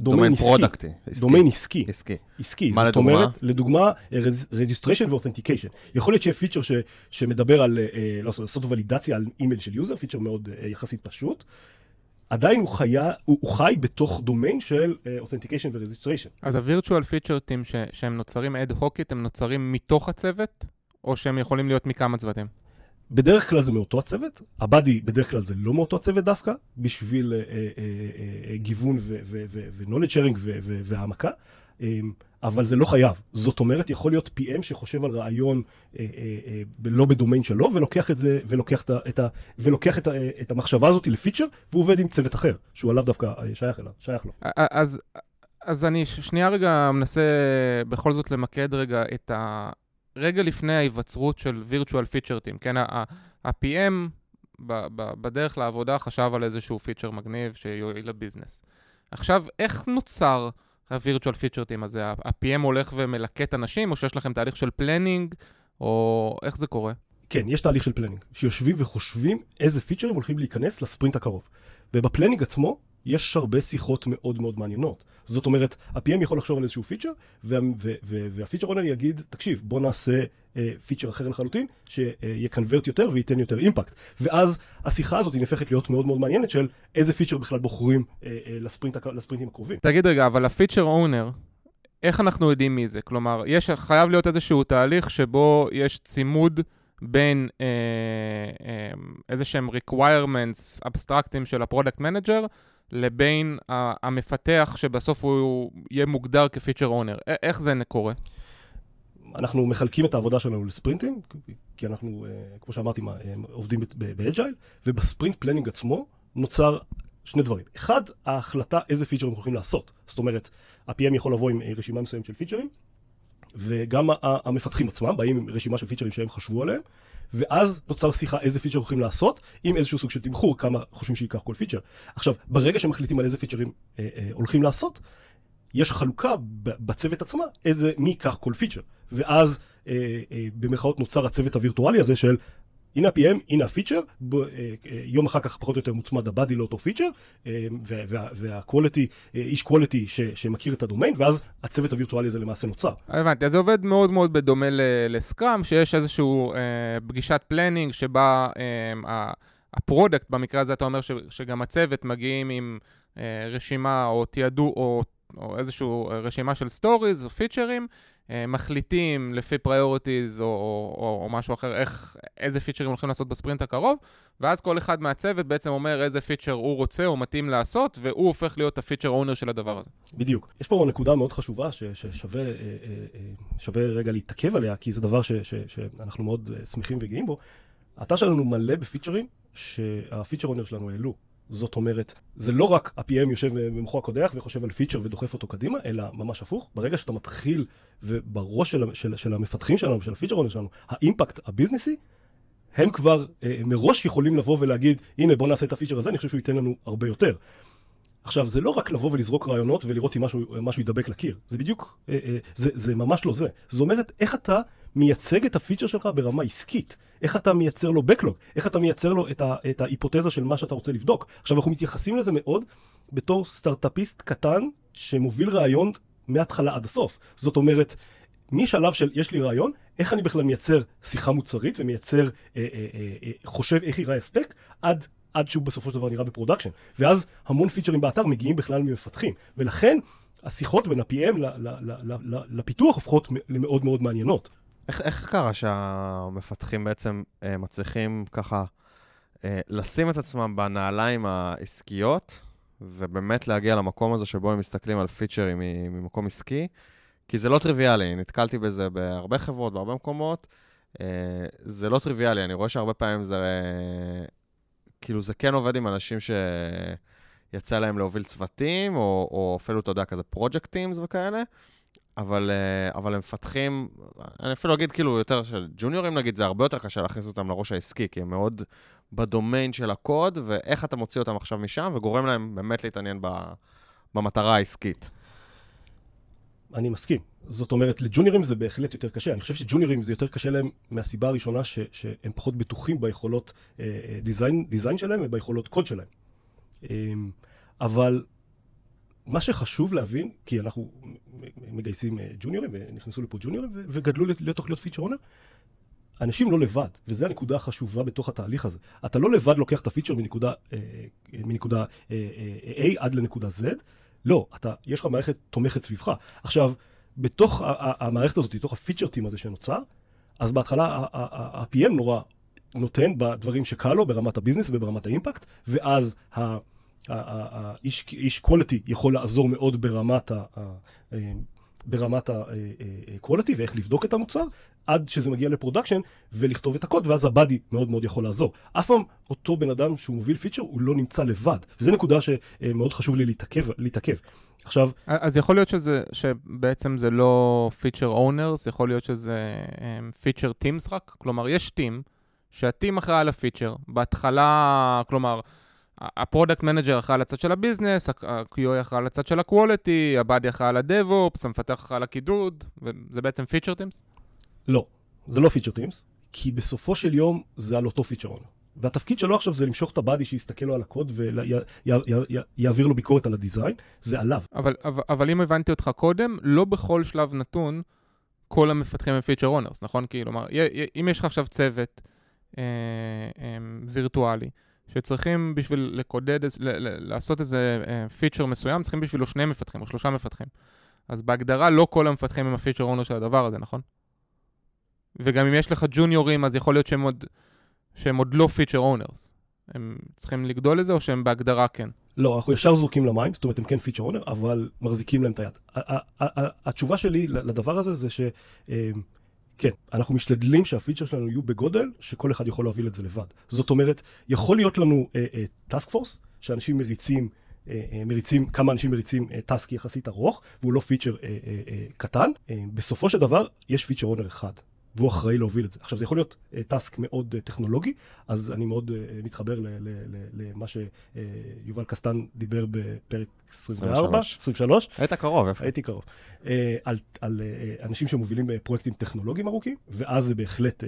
דומיין דומיין. פרודקטי. עסקי. דומיין עסקי. עסקי. עסקי. מה זאת לדוגמה? אומרת, לדוגמה, registration ו-authentication. יכול להיות שיהיה פיצ'ר ש, שמדבר על, אה, לא לעשות, לעשות ולידציה על אימייל של יוזר, פיצ'ר מאוד אה, יחסית פשוט. עדיין הוא, חיה, הוא, הוא חי בתוך דומיין של אה, authentication ו-registration. אז ה-virtual feature team ש- שהם נוצרים אד הוקית, הם נוצרים מתוך הצוות, או שהם יכולים להיות מכמה צוותים? בדרך כלל זה מאותו הצוות, הבאדי בדרך כלל זה לא מאותו הצוות דווקא, בשביל אה, אה, אה, גיוון ו-knowledge sharing ו- ו- והעמקה, אה, אבל זה לא חייב. זאת אומרת, יכול להיות PM שחושב על רעיון אה, אה, אה, לא בדומיין שלו, ולוקח את זה, ולוקח את, ה- את, ה- ולוקח את, ה- את המחשבה הזאת לפיצ'ר, והוא עובד עם צוות אחר, שהוא עליו דווקא אה, שייך אליו, שייך לו. אז, אז אני שנייה רגע מנסה בכל זאת למקד רגע את ה... רגע לפני ההיווצרות של virtual feature team, כן? ה-PM בדרך לעבודה חשב על איזשהו פיצ'ר מגניב שיועיל לביזנס. עכשיו, איך נוצר ה-virtual feature הזה? ה-PM הולך ומלקט אנשים, או שיש לכם תהליך של planning, או איך זה קורה? כן, יש תהליך של planning, שיושבים וחושבים איזה פיצ'רים הולכים להיכנס לספרינט הקרוב. וב planning עצמו יש הרבה שיחות מאוד מאוד מעניינות. זאת אומרת, ה-PM יכול לחשוב על איזשהו פיצ'ר, וה feature owner יגיד, תקשיב, בוא נעשה אה, פיצ'ר אחר לחלוטין, שיקנברט יותר וייתן יותר impact. ואז השיחה הזאת היא נהפכת להיות מאוד מאוד מעניינת של איזה פיצ'ר בכלל בוחרים אה, אה, לספרינט, לספרינטים הקרובים. תגיד רגע, אבל ה feature owner, איך אנחנו יודעים מי זה? כלומר, יש, חייב להיות איזשהו תהליך שבו יש צימוד בין אה, אה, איזה שהם requirements אבסטרקטיים של ה product manager, לבין המפתח שבסוף הוא יהיה מוגדר כ feature owner. איך זה קורה? אנחנו מחלקים את העבודה שלנו לספרינטים, כי אנחנו, אה, כמו שאמרתי, אה, עובדים ב Agile, וב sprint planning עצמו נוצר שני דברים. אחד, ההחלטה איזה פיצ'רים הולכים לעשות. זאת אומרת, ה-PM יכול לבוא עם אה, רשימה מסוימת של פיצ'רים, וגם המפתחים עצמם באים עם רשימה של פיצ'רים שהם חשבו עליהם, ואז נוצר שיחה איזה פיצ'ר הולכים לעשות, עם איזשהו סוג של תמחור, כמה חושבים שייקח כל פיצ'ר. עכשיו, ברגע שמחליטים על איזה פיצ'רים אה, אה, הולכים לעשות, יש חלוקה בצוות עצמה, איזה, מי ייקח כל פיצ'ר. ואז אה, אה, במרכאות נוצר הצוות הווירטואלי הזה של הנה ה-PM, הנה הפיצ'ר, אה, אה, יום אחר כך פחות או יותר מוצמד ה buddy לאותו פיצ'ר, אה, וה- וה-quality, אה, איש ש- שמכיר את הדומיין, ואז הצוות הווירטואלי הזה למעשה נוצר. הבנתי, אז זה עובד מאוד מאוד בדומה ל Scrum, שיש איזושהי פגישת planning שבה ה product, במקרה הזה אתה אומר שגם הצוות מגיעים עם רשימה או to-do או, איזושהי רשימה של stories או פיצ'רים, מחליטים לפי priorities או, או, או, או משהו אחר, איך, איזה פיצ'רים הולכים לעשות בספרינט הקרוב, ואז כל אחד מהצוות בעצם אומר איזה פיצ'ר הוא רוצה או מתאים לעשות, והוא הופך להיות ה feature owner של הדבר הזה. בדיוק. יש פה נקודה מאוד חשובה ש- ששווה אה, אה, אה, רגע להתעכב עליה, כי זה דבר ש- ש- שאנחנו מאוד אה, שמחים וגאים בו. האתר שלנו מלא בפיצ'רים שהפיצ'ר אונר שלנו העלו. זאת אומרת, זה לא רק ה-PM יושב במוחו הקודח וחושב על פיצ'ר ודוחף אותו קדימה, אלא ממש הפוך. ברגע שאתה מתחיל, ובראש של, של, של המפתחים שלנו, של הפיצ'ר שלנו, האימפקט הביזנסי, הם כבר אה, מראש יכולים לבוא ולהגיד, הנה בוא נעשה את הפיצ'ר הזה, אני חושב שהוא ייתן לנו הרבה יותר. עכשיו, זה לא רק לבוא ולזרוק רעיונות ולראות אם משהו, משהו ידבק לקיר. זה בדיוק, אה, אה, זה, זה ממש לא זה. זאת אומרת, איך אתה מייצג את הפיצ'ר שלך ברמה עסקית? איך אתה מייצר לו backlog? איך אתה מייצר לו את, ה, את ההיפותזה של מה שאתה רוצה לבדוק? עכשיו, אנחנו מתייחסים לזה מאוד בתור סטארט-אפיסט קטן שמוביל רעיון מההתחלה עד הסוף. זאת אומרת, משלב של יש לי רעיון, איך אני בכלל מייצר שיחה מוצרית ומייצר, אה, אה, אה, אה, חושב איך ייראה הספק, עד, עד שהוא בסופו של דבר נראה ב production. ואז המון פיצ'רים באתר מגיעים בכלל ממפתחים. ולכן השיחות בין ה-PM לפיתוח הופכות למאוד מאוד מעניינות. איך, איך קרה שהמפתחים בעצם אה, מצליחים ככה אה, לשים את עצמם בנעליים העסקיות, ובאמת להגיע למקום הזה שבו הם מסתכלים על פיצ'רים ממקום עסקי? כי זה לא טריוויאלי, נתקלתי בזה בהרבה חברות, בהרבה מקומות. אה, זה לא טריוויאלי, אני רואה שהרבה פעמים זה... אה, כאילו, זה כן עובד עם אנשים שיצא להם להוביל צוותים, או, או אפילו, אתה יודע, כזה פרויקט טימס וכאלה. אבל, אה, אבל הם מפתחים, אני אפילו אגיד כאילו יותר של ג'וניורים נגיד, זה הרבה יותר קשה להכניס אותם לראש העסקי, כי הם מאוד בדומיין של הקוד, ואיך אתה מוציא אותם עכשיו משם, וגורם להם באמת להתעניין ב, במטרה העסקית. אני מסכים. זאת אומרת, לג'וניורים זה בהחלט יותר קשה. אני חושב שג'וניורים זה יותר קשה להם מהסיבה הראשונה ש, שהם פחות בטוחים ביכולות אה, אה, דיזיין, דיזיין שלהם וביכולות קוד שלהם. אמ, אבל מה שחשוב להבין, כי אנחנו מגייסים אה, ג'וניורים, ונכנסו לפה ג'וניורים, וגדלו להיות תוכניות פיצ'ר אונר, אנשים לא לבד, וזו הנקודה החשובה בתוך התהליך הזה. אתה לא לבד לוקח את הפיצ'ר מנקודה, אה, מנקודה אה, A עד לנקודה Z, לא, אתה, יש לך מערכת תומכת סביבך. עכשיו, בתוך המערכת הזאת, בתוך ה feature team הזה שנוצר, אז בהתחלה ה-PM נורא נותן בדברים שקל לו ברמת ה business וברמת ה impact, ואז האיש quality יכול לעזור מאוד ברמת ה... ברמת ה-quality ואיך לבדוק את המוצר, עד שזה מגיע ל production ולכתוב את הקוד, ואז ה buddy מאוד מאוד יכול לעזור. אף פעם אותו בן אדם שהוא מוביל פיצ'ר, הוא לא נמצא לבד. וזו נקודה שמאוד חשוב לי להתעכב. להתעכב. עכשיו... אז יכול להיות שזה, שבעצם זה לא feature owners, יכול להיות שזה feature אמ, teams רק? כלומר, יש team, שה team אחראי על הפיצ'ר. בהתחלה, כלומר... ה product manager אחראי על הצד של ה business, ה-QA אחראי על הצד של ה-quality, ה buddy אחראי על ה-DevOps, המפתח אחראי על הקידוד, וזה בעצם feature teams? לא, זה לא feature teams, כי בסופו של יום זה על אותו feature owner. והתפקיד שלו עכשיו זה למשוך את ה buddy שיסתכל לו על הקוד ויעביר לו ביקורת על ה design, זה עליו. אבל, אבל, אבל אם הבנתי אותך קודם, לא בכל שלב נתון כל המפתחים הם feature owners, נכון? כלומר, אם יש לך עכשיו צוות אה, אה, וירטואלי, שצריכים בשביל לקודד, לעשות איזה פיצ'ר מסוים, צריכים בשבילו שני מפתחים או שלושה מפתחים. אז בהגדרה לא כל המפתחים הם ה feature owner של הדבר הזה, נכון? וגם אם יש לך ג'וניורים, אז יכול להיות שהם עוד, שהם עוד לא feature owners. הם צריכים לגדול לזה, או שהם בהגדרה כן? לא, אנחנו ישר זורקים למים, זאת אומרת, הם כן feature owner, אבל מחזיקים להם את היד. התשובה שלי לדבר הזה זה ש... כן, אנחנו משתדלים שהפיצ'ר שלנו יהיו בגודל שכל אחד יכול להוביל את זה לבד. זאת אומרת, יכול להיות לנו task force, אה, שאנשים מריצים, אה, אה, מריצים, כמה אנשים מריצים task אה, יחסית ארוך, והוא לא פיצ'ר אה, אה, אה, קטן. אה, בסופו של דבר, יש feature owner אחד. והוא אחראי להוביל את זה. עכשיו, זה יכול להיות אה, task מאוד אה, טכנולוגי, אז אני מאוד אה, מתחבר למה שיובל קסטן דיבר בפרק 24, 23. היית קרוב, איפה? הייתי קרוב. על, על אנשים שמובילים פרויקטים טכנולוגיים ארוכים, ואז זה בהחלט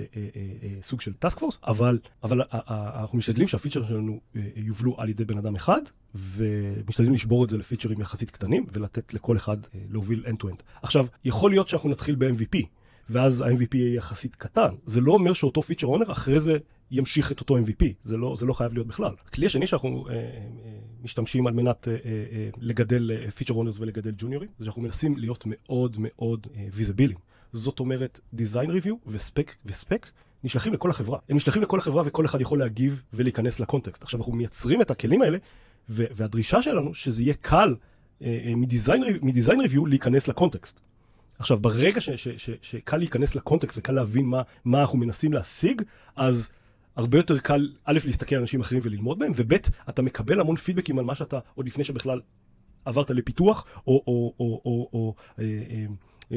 סוג של task force, אבל, אבל אנחנו משתדלים שהפיצ'ר שלנו יובלו על ידי בן אדם אחד, ומשתדלים לשבור את זה לפיצ'רים יחסית קטנים, ולתת לכל אחד להוביל end-to-end. עכשיו, יכול להיות שאנחנו נתחיל ב-MVP. ואז ה-MVP יהיה יחסית קטן. זה לא אומר שאותו פיצ'ר אונר אחרי זה ימשיך את אותו MVP, זה לא, זה לא חייב להיות בכלל. הכלי השני שאנחנו אה, אה, משתמשים על מנת אה, אה, לגדל פיצ'ר אונרס ולגדל ג'וניורים, זה שאנחנו מנסים להיות מאוד מאוד. אה, זאת אומרת, design review וספק וספק נשלחים לכל החברה. הם נשלחים לכל החברה וכל אחד יכול להגיב ולהיכנס לקונטקסט. עכשיו אנחנו מייצרים את הכלים האלה, והדרישה שלנו שזה יהיה קל אה, מדיזיין ריוויו להיכנס לקונטקסט. עכשיו, ברגע שקל להיכנס לקונטקסט וקל להבין מה, מה אנחנו מנסים להשיג, אז הרבה יותר קל, א', להסתכל על אנשים אחרים וללמוד מהם, וב', אתה מקבל המון פידבקים על מה שאתה, עוד לפני שבכלל עברת לפיתוח, או, או, או, או, או אה, אה,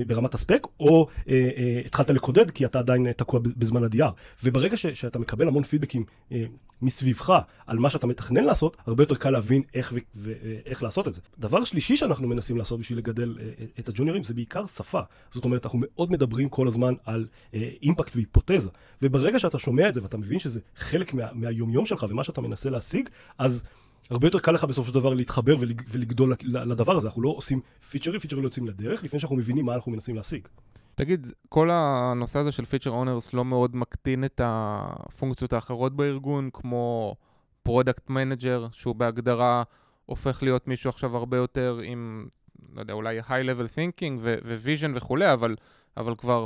ברמת הספק, או אה, אה, התחלת לקודד כי אתה עדיין תקוע בזמן ה-DR. וברגע ש, שאתה מקבל המון פידבקים אה, מסביבך על מה שאתה מתכנן לעשות, הרבה יותר קל להבין איך, ו, ואיך לעשות את זה. דבר שלישי שאנחנו מנסים לעשות בשביל לגדל אה, אה, את הג'וניורים זה בעיקר שפה. זאת אומרת, אנחנו מאוד מדברים כל הזמן על אה, אימפקט והיפותזה. וברגע שאתה שומע את זה ואתה מבין שזה חלק מה, מהיומיום שלך ומה שאתה מנסה להשיג, אז... הרבה יותר קל לך בסופו של דבר להתחבר ולגדול לדבר הזה. אנחנו לא עושים פיצ'רים, פיצ'רים לא יוצאים לדרך, לפני שאנחנו מבינים מה אנחנו מנסים להשיג. תגיד, כל הנושא הזה של feature owners לא מאוד מקטין את הפונקציות האחרות בארגון, כמו product manager, שהוא בהגדרה הופך להיות מישהו עכשיו הרבה יותר עם, לא יודע, אולי high-level thinking ו-vision וכולי, אבל, אבל כבר...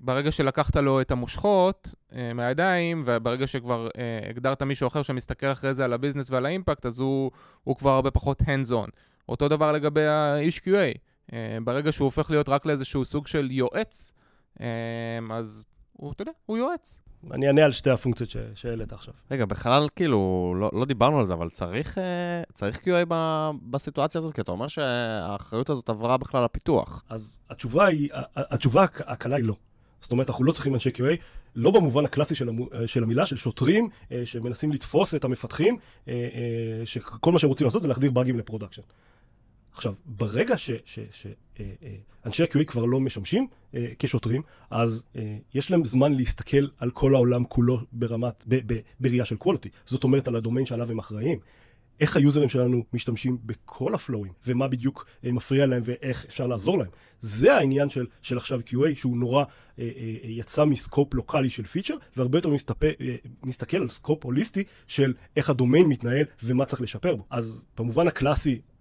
ברגע שלקחת לו את המושכות אה, מהידיים, וברגע שכבר אה, הגדרת מישהו אחר שמסתכל אחרי זה על ה business ועל ה impact, אז הוא, הוא כבר הרבה פחות hands on. אותו דבר לגבי ה-ish QA. אה, ברגע שהוא הופך להיות רק לאיזשהו סוג של יועץ, אה, אז הוא, אתה יודע, הוא יועץ. אני אענה על שתי הפונקציות שהעלית עכשיו. רגע, בכלל, כאילו, לא, לא דיברנו על זה, אבל צריך, אה, צריך QA ב, בסיטואציה הזאת? כי אתה אומר שהאחריות הזאת עברה בכלל לפיתוח. אז התשובה היא, התשובה הקלה היא לא. זאת אומרת, אנחנו לא צריכים אנשי QA, לא במובן הקלאסי של, המו, של המילה, של שוטרים אה, שמנסים לתפוס את המפתחים, אה, אה, שכל מה שהם רוצים לעשות זה להחדיר באגים ל production. עכשיו, ברגע שאנשי ה-QA כבר לא משמשים כשוטרים, אז יש להם זמן להסתכל על כל העולם כולו ברמת, ב, ב, בראייה של quality. זאת אומרת, על הדומיין שעליו הם אחראים. איך היוזרים שלנו משתמשים בכל הפלואים, ומה בדיוק אה, מפריע להם ואיך אפשר לעזור להם. זה העניין של, של עכשיו QA, שהוא נורא אה, אה, יצא מ scope לוקאלי של פיצ'ר, והרבה יותר מסתפ... אה, מסתכל על scope הוליסטי של איך הדומיין מתנהל ומה צריך לשפר בו. אז במובן הקלאסי, אה, אה,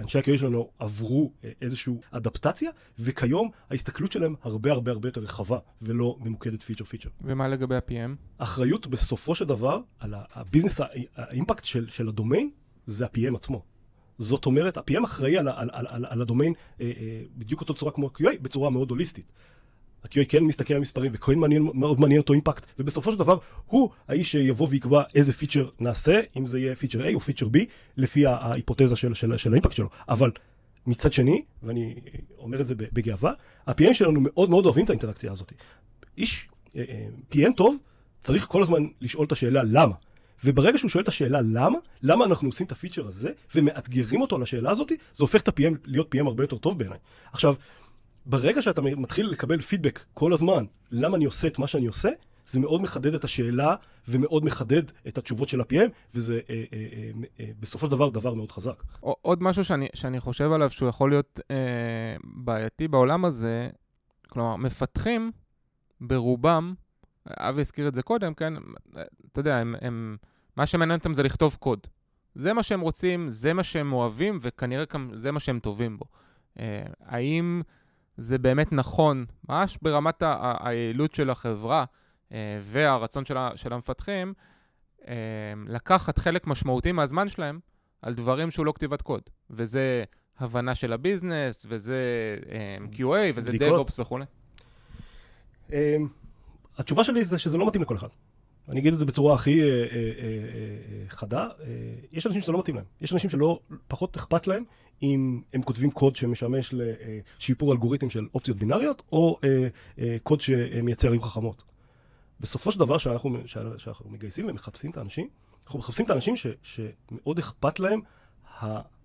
אנשי ה-QA שלנו עברו אה, איזושהי אדפטציה, וכיום ההסתכלות שלהם הרבה הרבה הרבה יותר רחבה, ולא ממוקדת פיצ'ר פיצ'ר. ומה לגבי ה-PM? האחריות בסופו של דבר על ה business, ה impact של, של הדומיין, זה ה-PM עצמו. זאת אומרת, ה-PM אחראי על, על, על, על, על הדומיין בדיוק אותו צורה כמו ה-QA, בצורה מאוד הוליסטית. ה-QA כן מסתכל על מספרים וכן מעניין, מאוד מעניין אותו impact, ובסופו של דבר הוא האיש שיבוא ויקבע איזה פיצ'ר נעשה, אם זה יהיה פיצ'ר A או פיצ'ר B, לפי ההיפותזה של, של, של ה impact שלו. אבל מצד שני, ואני אומר את זה בגאווה, ה-PM שלנו מאוד מאוד אוהבים את האינטראקציה הזאת. איש, אה, אה, PM טוב, צריך כל הזמן לשאול את השאלה למה. וברגע שהוא שואל את השאלה למה, למה אנחנו עושים את הפיצ'ר הזה, ומאתגרים אותו על השאלה הזאת, זה הופך את ה-PM להיות PM הרבה יותר טוב בעיניי. עכשיו, ברגע שאתה מתחיל לקבל פידבק כל הזמן, למה אני עושה את מה שאני עושה, זה מאוד מחדד את השאלה ומאוד מחדד את התשובות של ה-PM, וזה אה, אה, אה, אה, בסופו של דבר דבר מאוד חזק. עוד משהו שאני, שאני חושב עליו שהוא יכול להיות אה, בעייתי בעולם הזה, כלומר, מפתחים ברובם, אבי הזכיר את זה קודם, כן? אתה יודע, הם, הם, מה שמעניין אותם זה לכתוב קוד. זה מה שהם רוצים, זה מה שהם אוהבים, וכנראה גם זה מה שהם טובים בו. אה, האם... זה באמת נכון, ממש ברמת היעילות של החברה אה, והרצון של, של המפתחים, אה, לקחת חלק משמעותי מהזמן שלהם על דברים שהוא לא כתיבת קוד. וזה הבנה של הביזנס, וזה אה, QA, וזה DevOps וכולי. התשובה שלי זה שזה לא מתאים לכל אחד. אני אגיד את זה בצורה הכי אה, אה, אה, חדה, יש אנשים שזה לא מתאים להם. יש אנשים שלא, פחות אכפת להם אם הם כותבים קוד שמשמש לשיפור אלגוריתם של אופציות בינאריות, או קוד שמייצר ערים חכמות. בסופו של דבר, שאנחנו, שאנחנו מגייסים ומחפשים את האנשים, אנחנו מחפשים את האנשים ש, שמאוד אכפת להם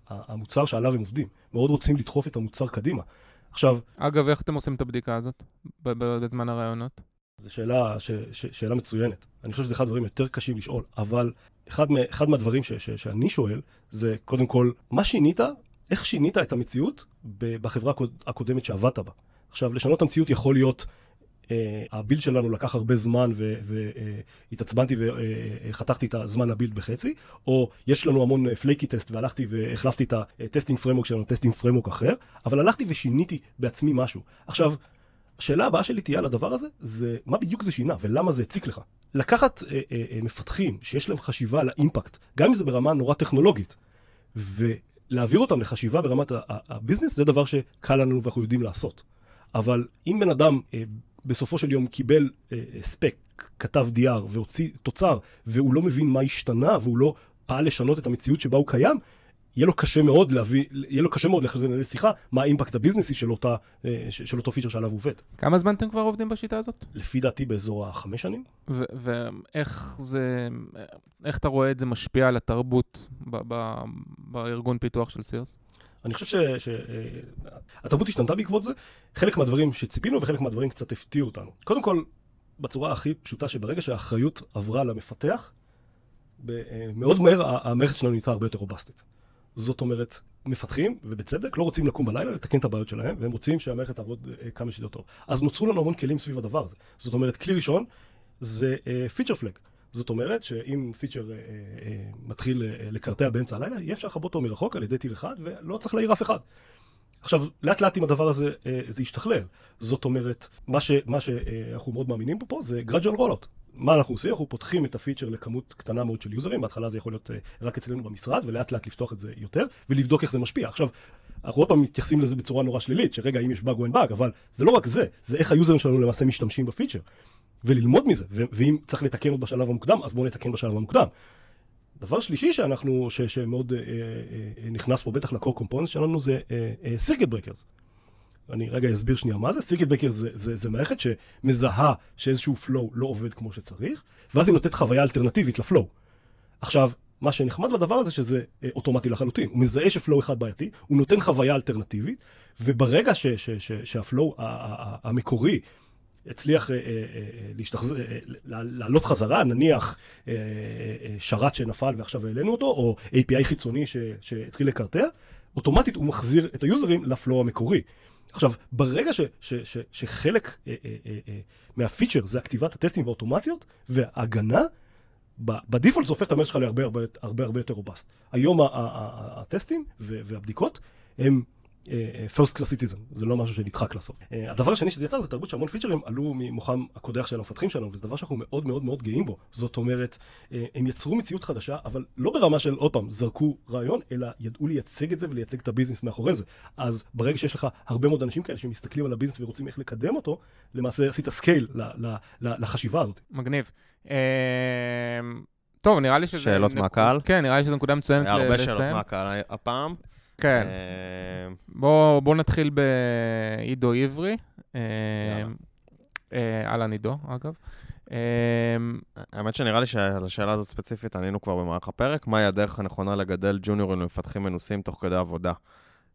המוצר שעליו הם עובדים. מאוד רוצים לדחוף את המוצר קדימה. עכשיו... אגב, איך אתם עושים את הבדיקה הזאת בזמן הרעיונות? זו שאלה, ש, ש, שאלה מצוינת. אני חושב שזה אחד הדברים יותר קשים לשאול, אבל אחד, אחד מהדברים ש, ש, שאני שואל, זה קודם כל, מה שינית, איך שינית את המציאות בחברה הקודמת שעבדת בה? עכשיו, לשנות את המציאות יכול להיות, אה, ה build שלנו לקח הרבה זמן והתעצבנתי אה, וחתכתי את הזמן ה build בחצי, או יש לנו המון flaky test והלכתי והחלפתי את ה testing framework שלנו, testing framework אחר, אבל הלכתי ושיניתי בעצמי משהו. עכשיו, השאלה הבאה שלי תהיה על הדבר הזה, זה מה בדיוק זה שינה ולמה זה הציק לך. לקחת אה, אה, אה, מפתחים שיש להם חשיבה על האימפקט, גם אם זה ברמה נורא טכנולוגית, ולהעביר אותם לחשיבה ברמת הביזנס, זה דבר שקל לנו ואנחנו יודעים לעשות. אבל אם בן אדם אה, בסופו של יום קיבל אה, ספק, כתב DR והוציא תוצר, והוא לא מבין מה השתנה, והוא לא פעל לשנות את המציאות שבה הוא קיים, יהיה לו קשה מאוד להביא, יהיה לו קשה מאוד לחזור לשיחה מה האימפקט הביזנסי של, אותה, אה, של אותו פיצ'ר שעליו הוא עובד. כמה זמן אתם כבר עובדים בשיטה הזאת? לפי דעתי באזור החמש שנים. ואיך זה, איך אתה רואה את זה משפיע על התרבות בארגון פיתוח של סירס? אני חושב שהתרבות ש- השתנתה בעקבות זה. חלק מהדברים שציפינו וחלק מהדברים קצת הפתיעו אותנו. קודם כל, בצורה הכי פשוטה שברגע שהאחריות עברה למפתח, אה, מאוד מהר המערכת שלנו נהייתה הרבה יותר רובסטית. זאת אומרת, מפתחים, ובצדק, לא רוצים לקום בלילה, לתקן את הבעיות שלהם, והם רוצים שהמערכת תעבוד uh, כמה שיותר טוב. אז נוצרו לנו המון כלים סביב הדבר הזה. זאת אומרת, כלי ראשון זה פיצ'ר uh, פלג. זאת אומרת שאם פיצ'ר uh, uh, מתחיל uh, לקרטע באמצע הלילה, יהיה אפשר לכבות אותו מרחוק על ידי טיר אחד, ולא צריך להעיר אף אחד. עכשיו, לאט לאט עם הדבר הזה, uh, זה ישתכלל. זאת אומרת, מה, שאנחנו מאוד מאמינים פה, פה זה gradual rollout. מה אנחנו עושים? אנחנו פותחים את ה feature לכמות קטנה מאוד של users, בהתחלה זה יכול להיות אה, רק אצלנו במשרד, ולאט לאט לפתוח את זה יותר, ולבדוק איך זה משפיע. עכשיו, אנחנו עוד פעם מתייחסים לזה בצורה נורא שלילית, שרגע, אם יש באג או אין באג, אבל זה לא רק זה, זה איך ה users שלנו למעשה משתמשים ב feature, וללמוד מזה, ואם צריך לתקן עוד בשלב המוקדם, אז בואו נתקן בשלב המוקדם. דבר שלישי שאנחנו, ש, שמאוד אה, אה, אה, נכנס פה בטח ל core component שלנו זה circuit breakers. אני רגע אסביר שנייה מה זה. circuit breaker זה, זה, זה מערכת שמזהה שאיזשהו flow לא עובד כמו שצריך, ואז היא נותנת חוויה אלטרנטיבית לפלואו. עכשיו, מה שנחמד בדבר הזה שזה אה, אוטומטי לחלוטין. הוא מזהה שפלואו אחד בעייתי, הוא נותן חוויה אלטרנטיבית, וברגע ש, ש, ש, שהפלואו המקורי הצליח אה, אה, אה, להשתחז... אה, לעלות חזרה, נניח אה, אה, שרת שנפל ועכשיו העלינו אותו, או API חיצוני ש... שהתחיל לקרטע, אוטומטית הוא מחזיר את היוזרים לפלואו המקורי. עכשיו, ברגע ש, ש, ש, שחלק אה, אה, אה, אה, מה feature זה הכתיבת הטסטים והאוטומציות וההגנה, ב default זה הופך את המערכת שלך להרבה הרבה, הרבה, הרבה יותר robust. היום הטסטים והבדיקות הם first class citizen, זה לא משהו שנדחק לסוף. אה, הדבר השני שזה יצר זה תרבות שהמון פיצ'רים עלו ממוחם הקודח של המפתחים שלנו, וזה דבר שאנחנו מאוד מאוד מאוד גאים בו. זאת אומרת, אה, הם יצרו מציאות חדשה, אבל לא ברמה של, עוד פעם, זרקו רעיון, אלא ידעו לייצג את זה ולייצג את ה business מאחורי זה. אז ברגע שיש לך הרבה מאוד אנשים כאלה שמסתכלים על ה business ורוצים איך לקדם אותו, למעשה עשית scale לחשיבה הזאת. מגניב. טוב, נראה לי שזה... שאלות מהקהל? כן, נראה לי שזו נקודה מצוינת לסיים. הרבה שאלות מהקהל הפעם. כן. אה, בואו בוא נתחיל בעידו עברי. אה, אה, אהלן עידו, אגב. האמת שנראה לי שעל השאלה הזאת ספציפית ענינו כבר במהלך הפרק, מהי הדרך הנכונה לגדל ג'וניורים למפתחים מנוסים תוך כדי עבודה?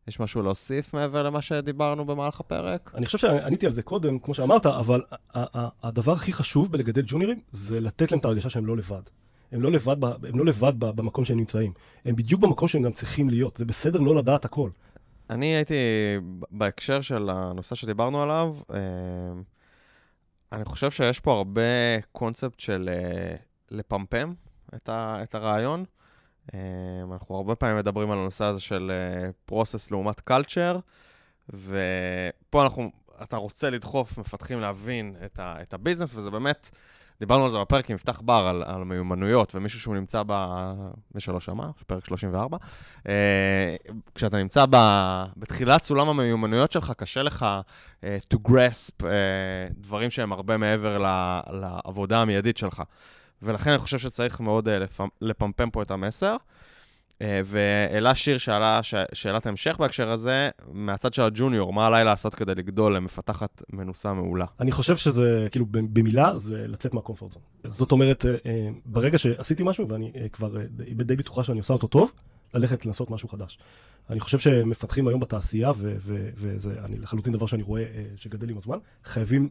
יש משהו להוסיף מעבר למה שדיברנו במהלך הפרק? אני חושב שעניתי על זה קודם, כמו שאמרת, אבל הדבר הכי חשוב בלגדל ג'וניורים זה לתת להם את ההרגשה שהם לא לבד. הם לא לבד, הם לא לבד במקום שהם נמצאים. הם בדיוק במקום שהם גם צריכים להיות. זה בסדר לא לדעת הכל. אני הייתי, בהקשר של הנושא שדיברנו עליו, אה, אני חושב שיש פה הרבה קונספט של אה, לפמפם את, ה, את הרעיון. אה, אנחנו הרבה פעמים מדברים על הנושא הזה של פרוסס לעומת קלצ'ר, ופה אנחנו, אתה רוצה לדחוף מפתחים להבין את, ה, את הביזנס, וזה באמת... דיברנו על זה בפרק עם יפתח בר, על, על מיומנויות, ומישהו שהוא נמצא ב... מי שלא שמע, פרק 34. Uh, אה, כשאתה נמצא ב... בתחילת סולם המיומנויות שלך, קשה לך uh, to grasp uh, דברים שהם הרבה מעבר ל... לעבודה המיידית שלך. ולכן אני חושב שצריך מאוד uh, לפ... לפמפם פה את המסר. אה, ואלה שיר שאלה ש... שאלת המשך בהקשר הזה, מהצד של הג'וניור, מה עליי לעשות כדי לגדול למפתחת מנוסה מעולה? אני חושב שזה, כאילו, במילה, זה לצאת מהקומפורט זון. זאת אומרת, אה, אה, ברגע שעשיתי משהו, ואני כבר די בטוחה שאני עושה אותו טוב, ללכת לנסות משהו חדש. אני חושב שמפתחים היום בתעשייה, ו- ו- וזה אני לחלוטין דבר שאני רואה שגדל עם הזמן, חייבים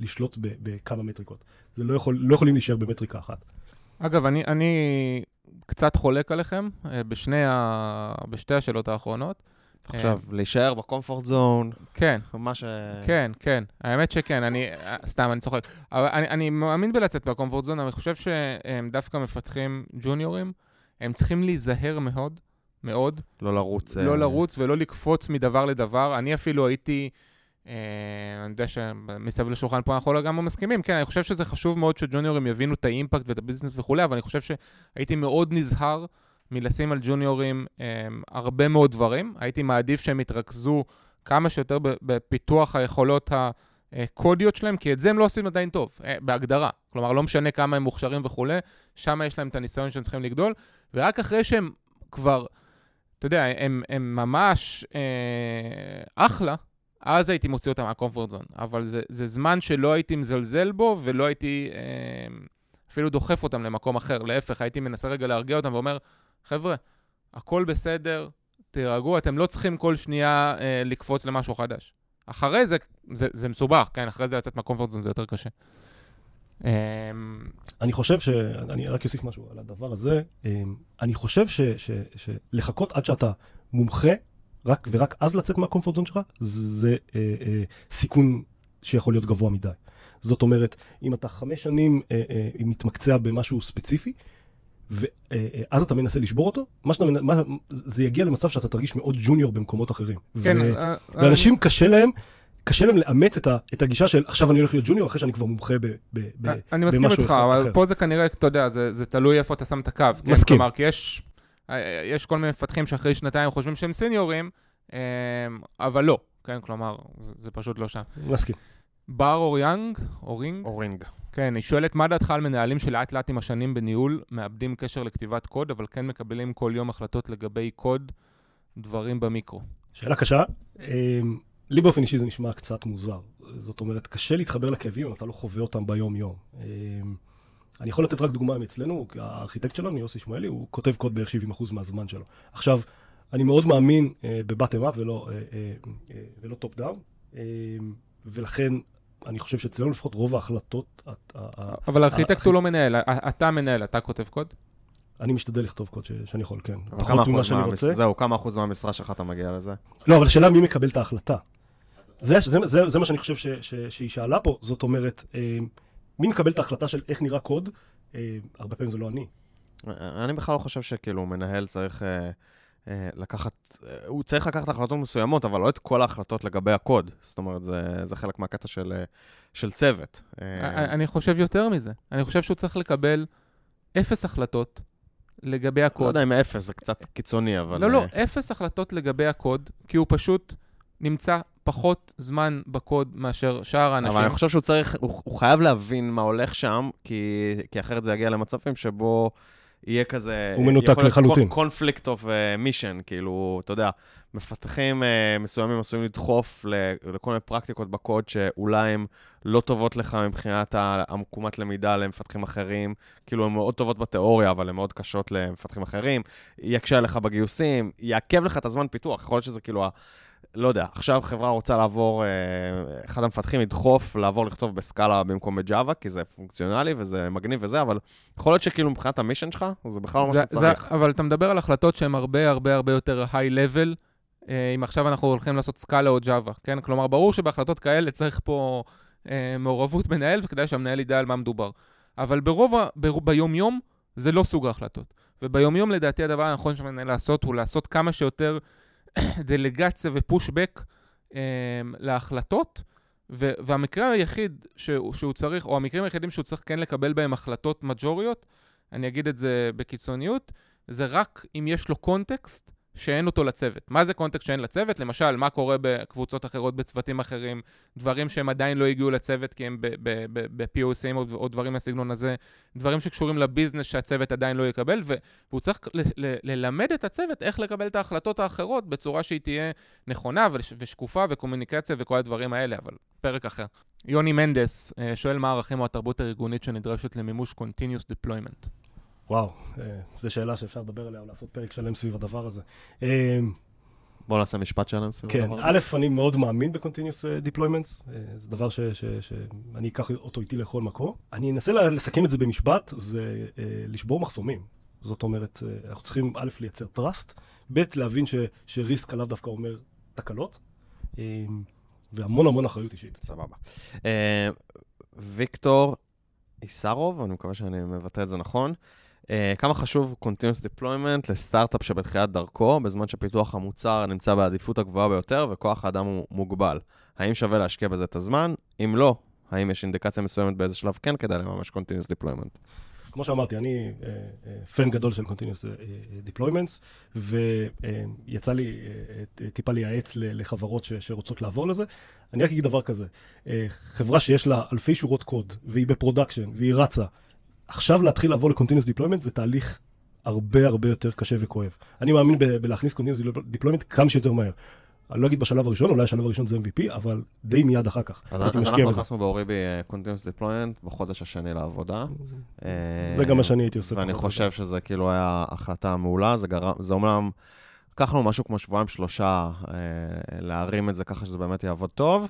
לשלוט בכמה מטריקות. זה לא, יכול, לא יכולים להישאר במטריקה אחת. אגב, אני, אני קצת חולק עליכם אה, בשני ה... בשתי השאלות האחרונות. עכשיו, אה, להישאר בקומפורט זון, כן. מה ש... כן, כן. האמת שכן, אני... אה, סתם, אני צוחק. אבל אני, אני מאמין בלצאת מהקומפורט זון, אני חושב שהם דווקא מפתחים ג'וניורים, הם צריכים להיזהר מאוד, מאוד. לא לרוץ. לא לרוץ ולא לקפוץ מדבר לדבר. אני אפילו הייתי... אה, אני יודע שמסביב לשולחן פה אנחנו לגמרי מסכימים, כן, אני חושב שזה חשוב מאוד שג'וניורים יבינו את האימפקט ואת הביזנס וכולי, אבל אני חושב שהייתי מאוד נזהר מלשים על ג'וניורים um, הרבה מאוד דברים. הייתי מעדיף שהם יתרכזו כמה שיותר בפיתוח היכולות הקודיות שלהם, כי את זה הם לא עושים עדיין טוב, uh, בהגדרה. כלומר, לא משנה כמה הם מוכשרים וכולי, שם יש להם את הניסיון שהם צריכים לגדול, ורק אחרי שהם כבר, אתה יודע, הם, הם ממש uh, אחלה, אז הייתי מוציא אותם מהקומפורט זון. אבל זה, זה זמן שלא הייתי מזלזל בו, ולא הייתי אה, אפילו דוחף אותם למקום אחר. להפך, הייתי מנסה רגע להרגיע אותם ואומר, חבר'ה, הכל בסדר, תירגעו, אתם לא צריכים כל שנייה אה, לקפוץ למשהו חדש. אחרי זה, זה, זה מסובך, כן? אחרי זה לצאת מהקומפורט זון זה יותר קשה. אמ, אני חושב ש... אני רק אוסיף משהו על הדבר הזה. אמ, אני חושב שלחכות עד שאתה מומחה רק, ורק אז לצאת מהקומפורט זון שלך, זה אה, אה, סיכון שיכול להיות גבוה מדי. זאת אומרת, אם אתה חמש שנים אה, אה, מתמקצע במשהו ספציפי, ואז אה, אתה מנסה לשבור אותו, מה שאתה, מה, זה יגיע למצב שאתה תרגיש מאוד ג'וניור במקומות אחרים. כן, ו, uh, ואנשים uh, קשה להם, קשה להם לאמץ את, ה, את הגישה של עכשיו אני הולך להיות ג'וניור אחרי שאני כבר מומחה ב, ב, ב, במשהו אחר. אני מסכים איתך, אבל פה זה כנראה, אתה יודע, זה, זה תלוי איפה אתה שם את הקו. כן? מסכים. כלומר, כי יש אה, יש כל מיני מפתחים שאחרי שנתיים חושבים שהם סיניורים, אה, אבל לא, כן? כלומר, זה, זה פשוט לא שם. מסכים. בר אוריאנג, אורינג? אורינג. כן, היא שואלת, מה דעתך על מנהלים שלאט לאט עם השנים בניהול מאבדים קשר לכתיבת קוד, אבל כן מקבלים כל יום החלטות לגבי קוד, דברים במיקרו? שאלה קשה. אה, לי באופן אישי זה נשמע קצת מוזר. זאת אומרת, קשה להתחבר לכאבים אם אתה לא חווה אותם ביום-יום. אני יכול לתת רק דוגמה מאצלנו, הארכיטקט שלנו, יוסי שמואלי, הוא כותב קוד בערך 70% מהזמן שלו. עכשיו, אני מאוד מאמין uh, ב bottom up ולא, uh, uh, uh, ולא top down, uh, ולכן אני חושב שאצלנו לפחות רוב ההחלטות, אבל ארכיטקט הוא לא מנהל, אתה מנהל, אתה כותב קוד? אני משתדל לכתוב קוד ש- שאני יכול, כן. פחות ממה שאני רוצה. זהו, כמה אחוז מהמשרה שלך אתה מגיע לזה? לא, אבל השאלה מי מקבל את ההחלטה. זה, זה, זה, זה מה שאני חושב ש, ש, שהיא שאלה פה, זאת אומרת, אה, מי מקבל את ההחלטה של איך נראה קוד? אה, הרבה פעמים זה לא אני. אני בכלל לא חושב שכאילו מנהל צריך אה, אה, לקחת, אה, הוא צריך לקחת החלטות מסוימות, אבל לא את כל ההחלטות לגבי הקוד. זאת אומרת, זה, זה חלק מהקטע של, של צוות. אה, אני חושב יותר מזה. אני חושב שהוא צריך לקבל אפס החלטות לגבי לא הקוד. יודע אם אפס, זה קצת קיצוני, אבל... לא, לא, אפס החלטות לגבי הקוד, כי הוא פשוט נמצא פחות זמן בקוד מאשר שאר האנשים. אבל אני חושב שהוא צריך, הוא, הוא חייב להבין מה הולך שם, כי, כי אחרת זה יגיע למצבים שבו יהיה כזה... הוא מנותק לחלוטין. קונפליקט אוף מישן, כאילו, אתה יודע, מפתחים uh, מסוימים עשויים לדחוף ל- לכל מיני פרקטיקות בקוד שאולי הן לא טובות לך מבחינת העקומת למידה למפתחים אחרים, כאילו הן מאוד טובות בתיאוריה, אבל הן מאוד קשות למפתחים אחרים, יקשה עליך בגיוסים, יעכב לך את הזמן פיתוח, יכול להיות שזה כאילו ה... לא יודע, עכשיו חברה רוצה לעבור, אה, אחד המפתחים ידחוף לעבור לכתוב בסקאלה במקום בג'אווה, כי זה פונקציונלי וזה מגניב וזה, אבל יכול להיות שכאילו מבחינת המישן שלך, זה בכלל לא מה זה- שאתה זה- צריך. אבל אתה מדבר על החלטות שהן הרבה הרבה הרבה יותר היי-לבל, אם עכשיו אנחנו הולכים לעשות סקאלה או ג'אווה, כן? כלומר, ברור שבהחלטות כאלה צריך פה אה, מעורבות מנהל, וכדאי שהמנהל ידע על מה מדובר. אבל ברוב, ביום-יום, זה לא סוג ההחלטות. וביום-יום, לדעתי, הדבר הנכון שמנהל לעשות, הוא לעשות כמה שיותר דלגציה ופושבק אה, להחלטות. ו- והמקרה היחיד שהוא, שהוא צריך, או המקרים היחידים שהוא צריך כן לקבל בהם החלטות מג'וריות, אני אגיד את זה בקיצוניות, זה רק אם יש לו קונטקסט שאין אותו לצוות. מה זה קונטקסט שאין לצוות? למשל, מה קורה בקבוצות אחרות, בצוותים אחרים, דברים שהם עדיין לא הגיעו לצוות כי הם ב-POCים או, דברים מהסגנון הזה, דברים שקשורים לביזנס שהצוות עדיין לא יקבל, והוא צריך ללמד את הצוות איך לקבל את ההחלטות האחרות בצורה שהיא תהיה נכונה וש- ושקופה וקומוניקציה וכל הדברים האלה, אבל פרק אחר. יוני מנדס אה, שואל מה הערכים או התרבות הארגונית שנדרשת למימוש Continuous Deployment. וואו, אה, זו שאלה שאפשר לדבר עליה, או לעשות פרק שלם סביב הדבר הזה. אה, בואו נעשה משפט שלם סביב כן, הדבר הזה. א', אני מאוד מאמין ב-Continuous אה, Deployments, אה, זה דבר ש- ש- שאני אקח אותו איתי לכל מקום. אני אנסה ל- לסכם את זה במשפט, זה אה, לשבור מחסומים. זאת אומרת, אה, אנחנו צריכים א', לייצר trust, ב', להבין ש- שריסק עליו דווקא אומר תקלות, אה, והמון המון אחריות אישית. סבבה. אה, ויקטור איסרוב, אני מקווה שאני מבטא את זה נכון. אה, כמה חשוב Continuous Deployment לסטארט-אפ שבתחילת דרכו, בזמן שפיתוח המוצר נמצא בעדיפות הגבוהה ביותר וכוח האדם הוא מוגבל? האם שווה להשקיע בזה את הזמן? אם לא, האם יש אינדיקציה מסוימת באיזה שלב כן כדאי לממש Continuous Deployment? כמו שאמרתי, אני אה, אה, fan גדול של Continuous אה, אה, Deployments, ויצא לי אה, אה, טיפה לייעץ לחברות ש- שרוצות לעבור לזה. אני רק אגיד דבר כזה, אה, חברה שיש לה אלפי שורות קוד, והיא ב production, והיא רצה, עכשיו להתחיל לעבור ל-Continuous Deployment זה תהליך הרבה הרבה יותר קשה וכואב. אני מאמין ב- בלהכניס Continuous Deployment כמה שיותר מהר. אני לא אגיד בשלב הראשון, אולי השלב הראשון זה MVP, אבל די מיד אחר כך. אז, אז אנחנו. נכנסנו באוריבי אה, Continuous Deployment בחודש השני לעבודה. זה גם מה שאני הייתי עושה. ואני חושב. שזה כאילו היה החלטה מעולה, זה גרם, זה אומנם, לקח לנו משהו כמו שבועיים שלושה אה, להרים את זה ככה שזה באמת יעבוד טוב,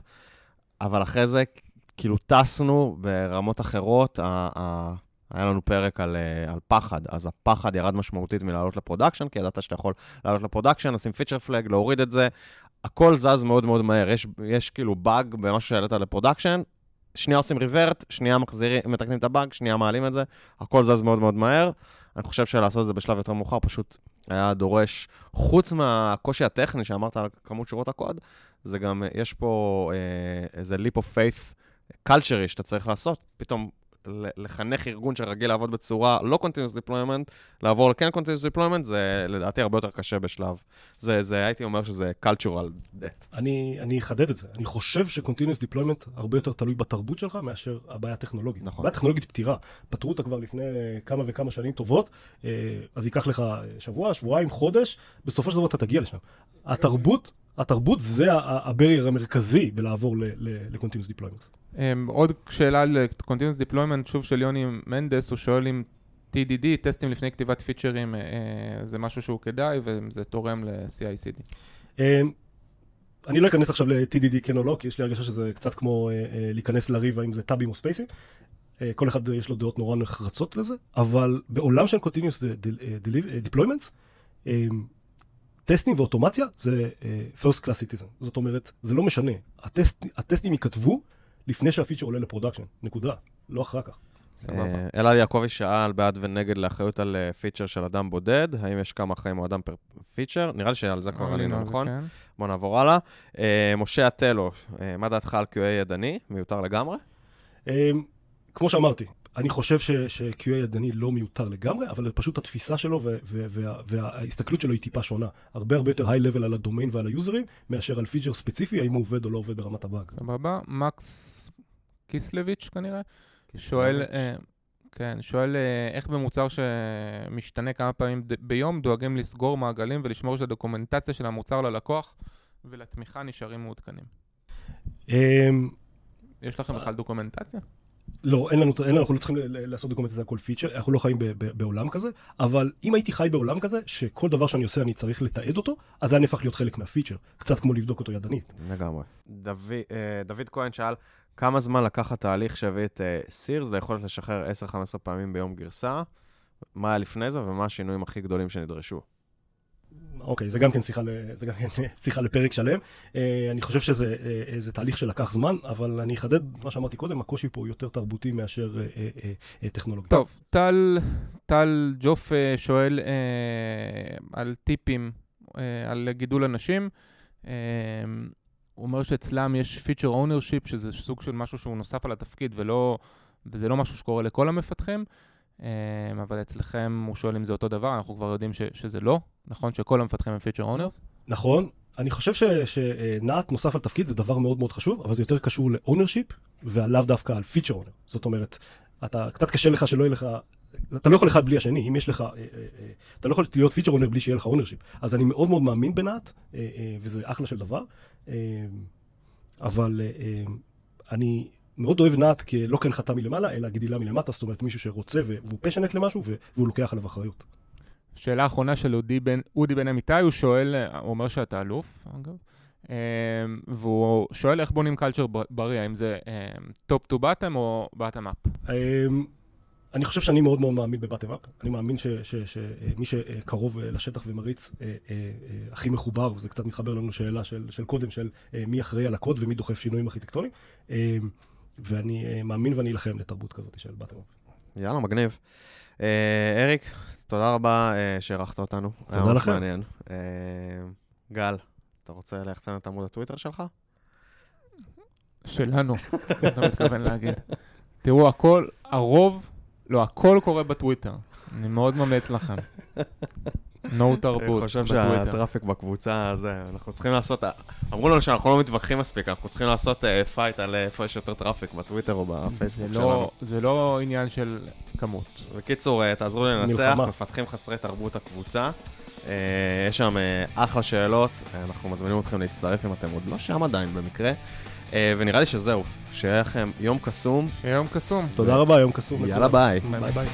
אבל אחרי זה כאילו טסנו ברמות אחרות, ה, ה, היה לנו פרק על, אה, על פחד, אז הפחד ירד משמעותית מלעלות ל production, כי ידעת שאתה יכול לעלות ל production, לשים feature flag, להוריד את זה, הכל זז מאוד מאוד מהר, יש, יש כאילו באג במשהו שהעלית ל production, שנייה עושים revert, שנייה מחזירים, מתקנים את הבאג, שנייה מעלים את זה, הכל זז מאוד מאוד מהר. אני חושב שלעשות את זה בשלב יותר מאוחר פשוט היה דורש, חוץ מהקושי הטכני שאמרת על כמות שורות הקוד, זה גם, יש פה אה, איזה leap of faith culture שאתה צריך לעשות, פתאום לחנך ארגון שרגיל לעבוד בצורה לא continuous deployment, לעבור לכן continuous deployment, זה לדעתי הרבה יותר קשה בשלב. זה, זה הייתי אומר שזה cultural debt. אני, אני אחדד את זה. אני חושב ש-Continuous Deployment הרבה יותר תלוי בתרבות שלך מאשר הבעיה הטכנולוגית. נכון. הבעיה הטכנולוגית פתירה. פתרו אותה כבר לפני אה, כמה וכמה שנים טובות, אה, אז ייקח לך אה, שבוע, שבועיים, חודש, בסופו של דבר אתה תגיע לשם. התרבות, התרבות זה הברייר המרכזי בלעבור ל-Continuous Deployment. Um, עוד שאלה על Continuous Deployment, שוב של יוני מנדס, הוא שואל אם TDD, טסטים לפני כתיבת פיצ'רים, uh, זה משהו שהוא כדאי, וזה תורם ל-CI/CD. אה, אני לא אכנס עכשיו ל-TDD כן או לא, כי יש לי הרגשה שזה קצת כמו אה, אה, להיכנס לריב האם זה טאבים או ספייסים. אה, כל אחד יש לו דעות נורא נחרצות לזה, אבל בעולם של Continuous Deployments, טסטים ואוטומציה זה first class citizen. זאת אומרת, זה לא משנה. הטסט, הטסטים ייכתבו לפני שה feature עולה ל production, נקודה. לא אחר כך. אה, אלעד יעקבי שאל בעד ונגד לאחריות על feature אה, של אדם בודד, האם יש כמה חיים או אדם per feature? נראה לי שעל זה כבר עלינו, נכון? כן. בואו נעבור הלאה. אה, משה אטלו, מה דעתך על QA ידני? מיותר לגמרי? כמו שאמרתי, אני חושב ש-QA ידני לא מיותר לגמרי, אבל פשוט התפיסה שלו וההסתכלות שלו היא טיפה שונה. הרבה הרבה יותר היי-לבל על הדומיין ועל היוזרים, מאשר על פיצ'ר ספציפי, האם הוא עובד או לא עובד ברמת הבאג. סבבה, מקס קיסלביץ' כנראה. שואל, אה, כן, שואל אה, איך במוצר שמשתנה כמה פעמים ביום דואגים לסגור מעגלים ולשמור שהדוקומנטציה של המוצר ללקוח ולתמיכה נשארים מעודכנים. אמ, יש לכם בכלל דוקומנטציה? לא, אין לנו, אין, אנחנו לא צריכים לעשות דוקומנטציה על כל פיצ'ר, אנחנו לא חיים ב, ב, בעולם כזה, אבל אם הייתי חי בעולם כזה, שכל דבר שאני עושה אני צריך לתעד אותו, אז זה היה נהפך להיות חלק מהפיצ'ר, קצת כמו לבדוק אותו ידנית. לגמרי. דוד, אה, דוד כהן שאל, כמה זמן לקח התהליך שהביא את סירס uh, ליכולת לשחרר 10-15 פעמים ביום גרסה? מה היה לפני זה ומה השינויים הכי גדולים שנדרשו? אוקיי, זה גם כן שיחה, זה גם כן שיחה לפרק שלם. Uh, אני חושב שזה uh, תהליך שלקח זמן, אבל אני אחדד מה שאמרתי קודם, הקושי פה הוא יותר תרבותי מאשר טכנולוגי. טוב, טל, טל ג'וף שואל על טיפים, על גידול אנשים. הוא אומר שאצלם יש feature ownership, שזה סוג של משהו שהוא נוסף על התפקיד, ולא, וזה לא משהו שקורה לכל המפתחים, אבל אצלכם הוא שואל אם זה אותו דבר, אנחנו כבר יודעים ש, שזה לא, נכון? שכל המפתחים הם feature owners? נכון. אני חושב ש nut נוסף על תפקיד זה דבר מאוד מאוד חשוב, אבל זה יותר קשור ל ownership, ולאו דווקא על feature owner. זאת אומרת, אתה, קצת קשה לך שלא יהיה לך אתה לא יכול אחד בלי השני, אם יש לך, אה, אה, אה, אתה לא יכול להיות feature owner בלי שיהיה לך ownership. אז אני מאוד מאוד מאמין ב nut, וזה אחלה של דבר, אבל אני מאוד אוהב נאט כלא כן חטא מלמעלה, אלא גדילה מלמטה, זאת אומרת מישהו שרוצה והוא פשנט למשהו, והוא לוקח עליו אחריות. שאלה אחרונה של אודי בן, אודי בן אמיתי, הוא שואל, הוא אומר שאתה אלוף, אגב, והוא שואל איך בונים קלצ'ר בריא, האם זה טופ טו באטם או באטם אפ? אני חושב שאני מאוד מאוד מאמין בבטם אפ. אני מאמין שמי שקרוב אה, לשטח ומריץ אה, אה, הכי מחובר, וזה קצת מתחבר לנו לשאלה של, של קודם, של מי אחראי על הקוד ומי דוחף שינויים ארכיטקטוניים. ואני מאמין ואני אלחם לתרבות כזאת של בטם. יאללה, מגניב. אריק, תודה רבה שאירחת אותנו. תודה לכם. מעניין. גל, אתה רוצה ליחצן את עמוד הטוויטר שלך? שלנו, אתה מתכוון להגיד. תראו, הכל, הרוב לא, הכל קורה בטוויטר. אני מאוד ממליץ לכם. נו תרבות. אני חושב שהטראפיק בקבוצה, זה, אנחנו צריכים לעשות, אמרו לנו שאנחנו לא מתווכחים מספיק, אנחנו צריכים לעשות fight אה, על איפה יש יותר traffic, בטוויטר או בפייסבוק לא- שלנו. זה לא עניין של כמות. בקיצור, אה, תעזרו לי לנצח, מפתחים חסרי תרבות הקבוצה. אה, יש שם אחלה שאלות, אנחנו מזמינים אתכם להצטרף אם אתם עוד לא שם עדיין במקרה. אה, ונראה לי שזהו, שיהיה לכם יום קסום. יום קסום. תודה רבה, יום קסום. יאללה ביי. ביי ביי.